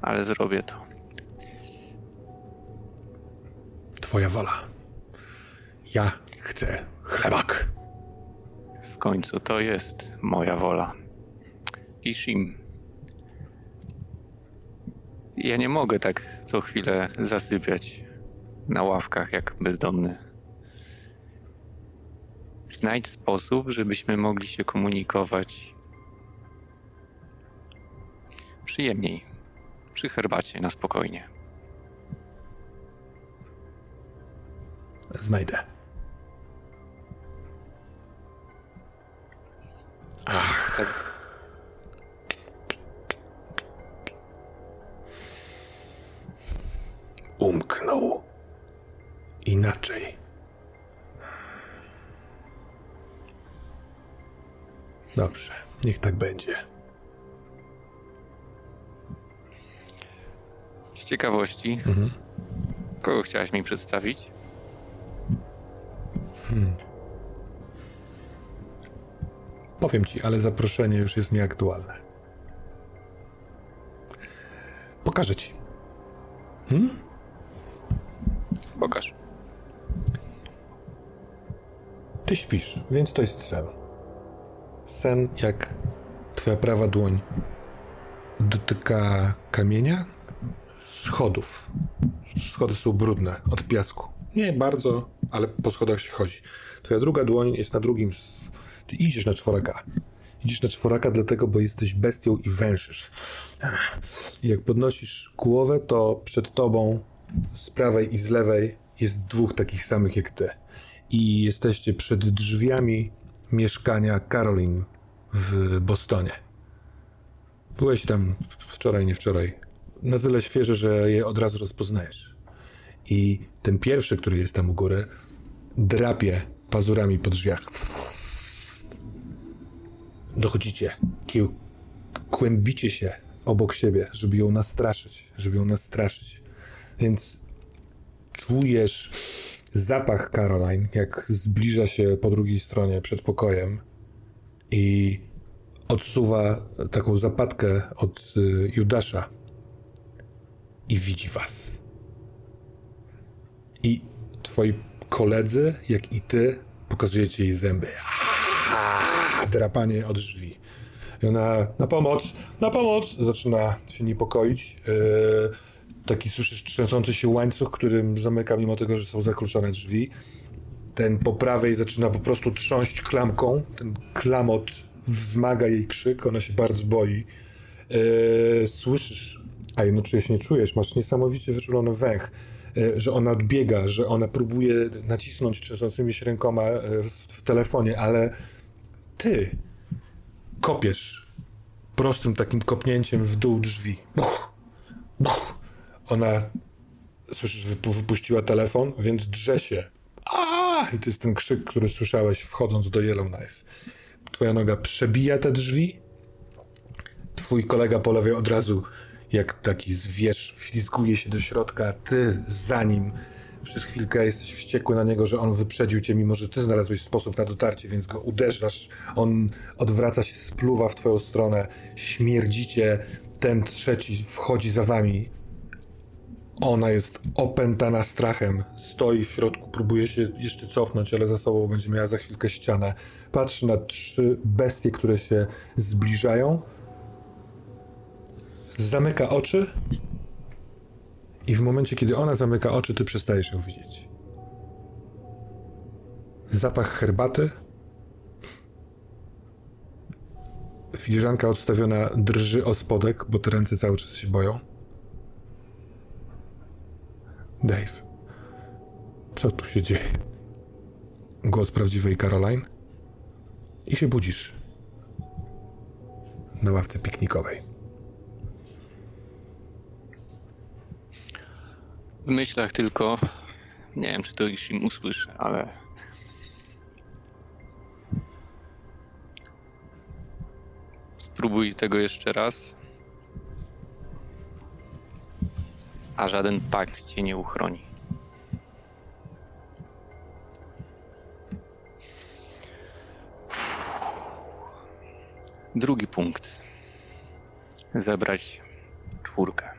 Ale zrobię to. Twoja wola. Ja chcę chlebak. W końcu to jest moja wola. Ishim. Ja nie mogę tak co chwilę zasypiać na ławkach jak bezdomny. Znajdź sposób, żebyśmy mogli się komunikować przyjemniej, przy herbacie, na spokojnie. Znajdę. Będzie. z ciekawości, kogo chciałaś mi przedstawić? Powiem ci, ale zaproszenie już jest nieaktualne. Pokażę ci. Pokaż. Ty śpisz, więc to jest sen. Sen jak twoja prawa dłoń dotyka kamienia, schodów. Schody są brudne od piasku. Nie bardzo, ale po schodach się chodzi. Twoja druga dłoń jest na drugim. Ty idziesz na czworaka. Idziesz na czworaka dlatego, bo jesteś bestią i wężysz. I jak podnosisz głowę, to przed tobą z prawej i z lewej jest dwóch takich samych jak ty. I jesteście przed drzwiami mieszkania Caroline w Bostonie. Byłeś tam wczoraj, nie wczoraj. Na tyle świeże, że je od razu rozpoznajesz. I ten pierwszy, który jest tam u góry, drapie pazurami po drzwiach. Dochodzicie, kłębicie się obok siebie, żeby ją nastraszyć, żeby ją nastraszyć. Więc czujesz zapach Caroline, jak zbliża się po drugiej stronie przed pokojem i odsuwa taką zapadkę od y, Judasza i widzi was. I twoi koledzy, jak i ty, pokazujecie jej zęby. Drapanie od drzwi. I ona na pomoc, na pomoc! Zaczyna się niepokoić. Yy, taki słyszysz trzęsący się łańcuch, którym zamyka, mimo tego, że są zakluczone drzwi. Ten po prawej zaczyna po prostu trząść klamką. Ten klamot wzmaga jej krzyk, ona się bardzo boi. Yy, słyszysz, a jednocześnie nie czujesz, masz niesamowicie wyczulony węch, yy, że ona odbiega, że ona próbuje nacisnąć trzęsącymi się rękoma w, w telefonie, ale ty kopiesz prostym takim kopnięciem w dół drzwi. Buch, buch. Ona, słyszysz, wypu- wypuściła telefon, więc drze się. A! I to jest ten krzyk, który słyszałeś wchodząc do Yellowknife. Twoja noga przebija te drzwi, twój kolega po lewej od razu, jak taki zwierz, wślizguje się do środka, ty za nim. Przez chwilkę jesteś wściekły na niego, że on wyprzedził cię, mimo że ty znalazłeś sposób na dotarcie, więc go uderzasz. On odwraca się, spluwa w twoją stronę, śmierdzicie. Ten trzeci wchodzi za wami. Ona jest opętana strachem. Stoi w środku, próbuje się jeszcze cofnąć, ale za sobą będzie miała za chwilkę ścianę. Patrzy na trzy bestie, które się zbliżają. Zamyka oczy. I w momencie, kiedy ona zamyka oczy, ty przestajesz ją widzieć. Zapach herbaty. Filiżanka odstawiona drży o spodek, bo te ręce cały czas się boją. Dave, co tu się dzieje? Głos prawdziwej Caroline. I się budzisz. Na ławce piknikowej. W myślach tylko. Nie wiem, czy to im usłyszę, ale. Spróbuj tego jeszcze raz. A żaden pakt cię nie uchroni. Drugi punkt. Zebrać czwórkę.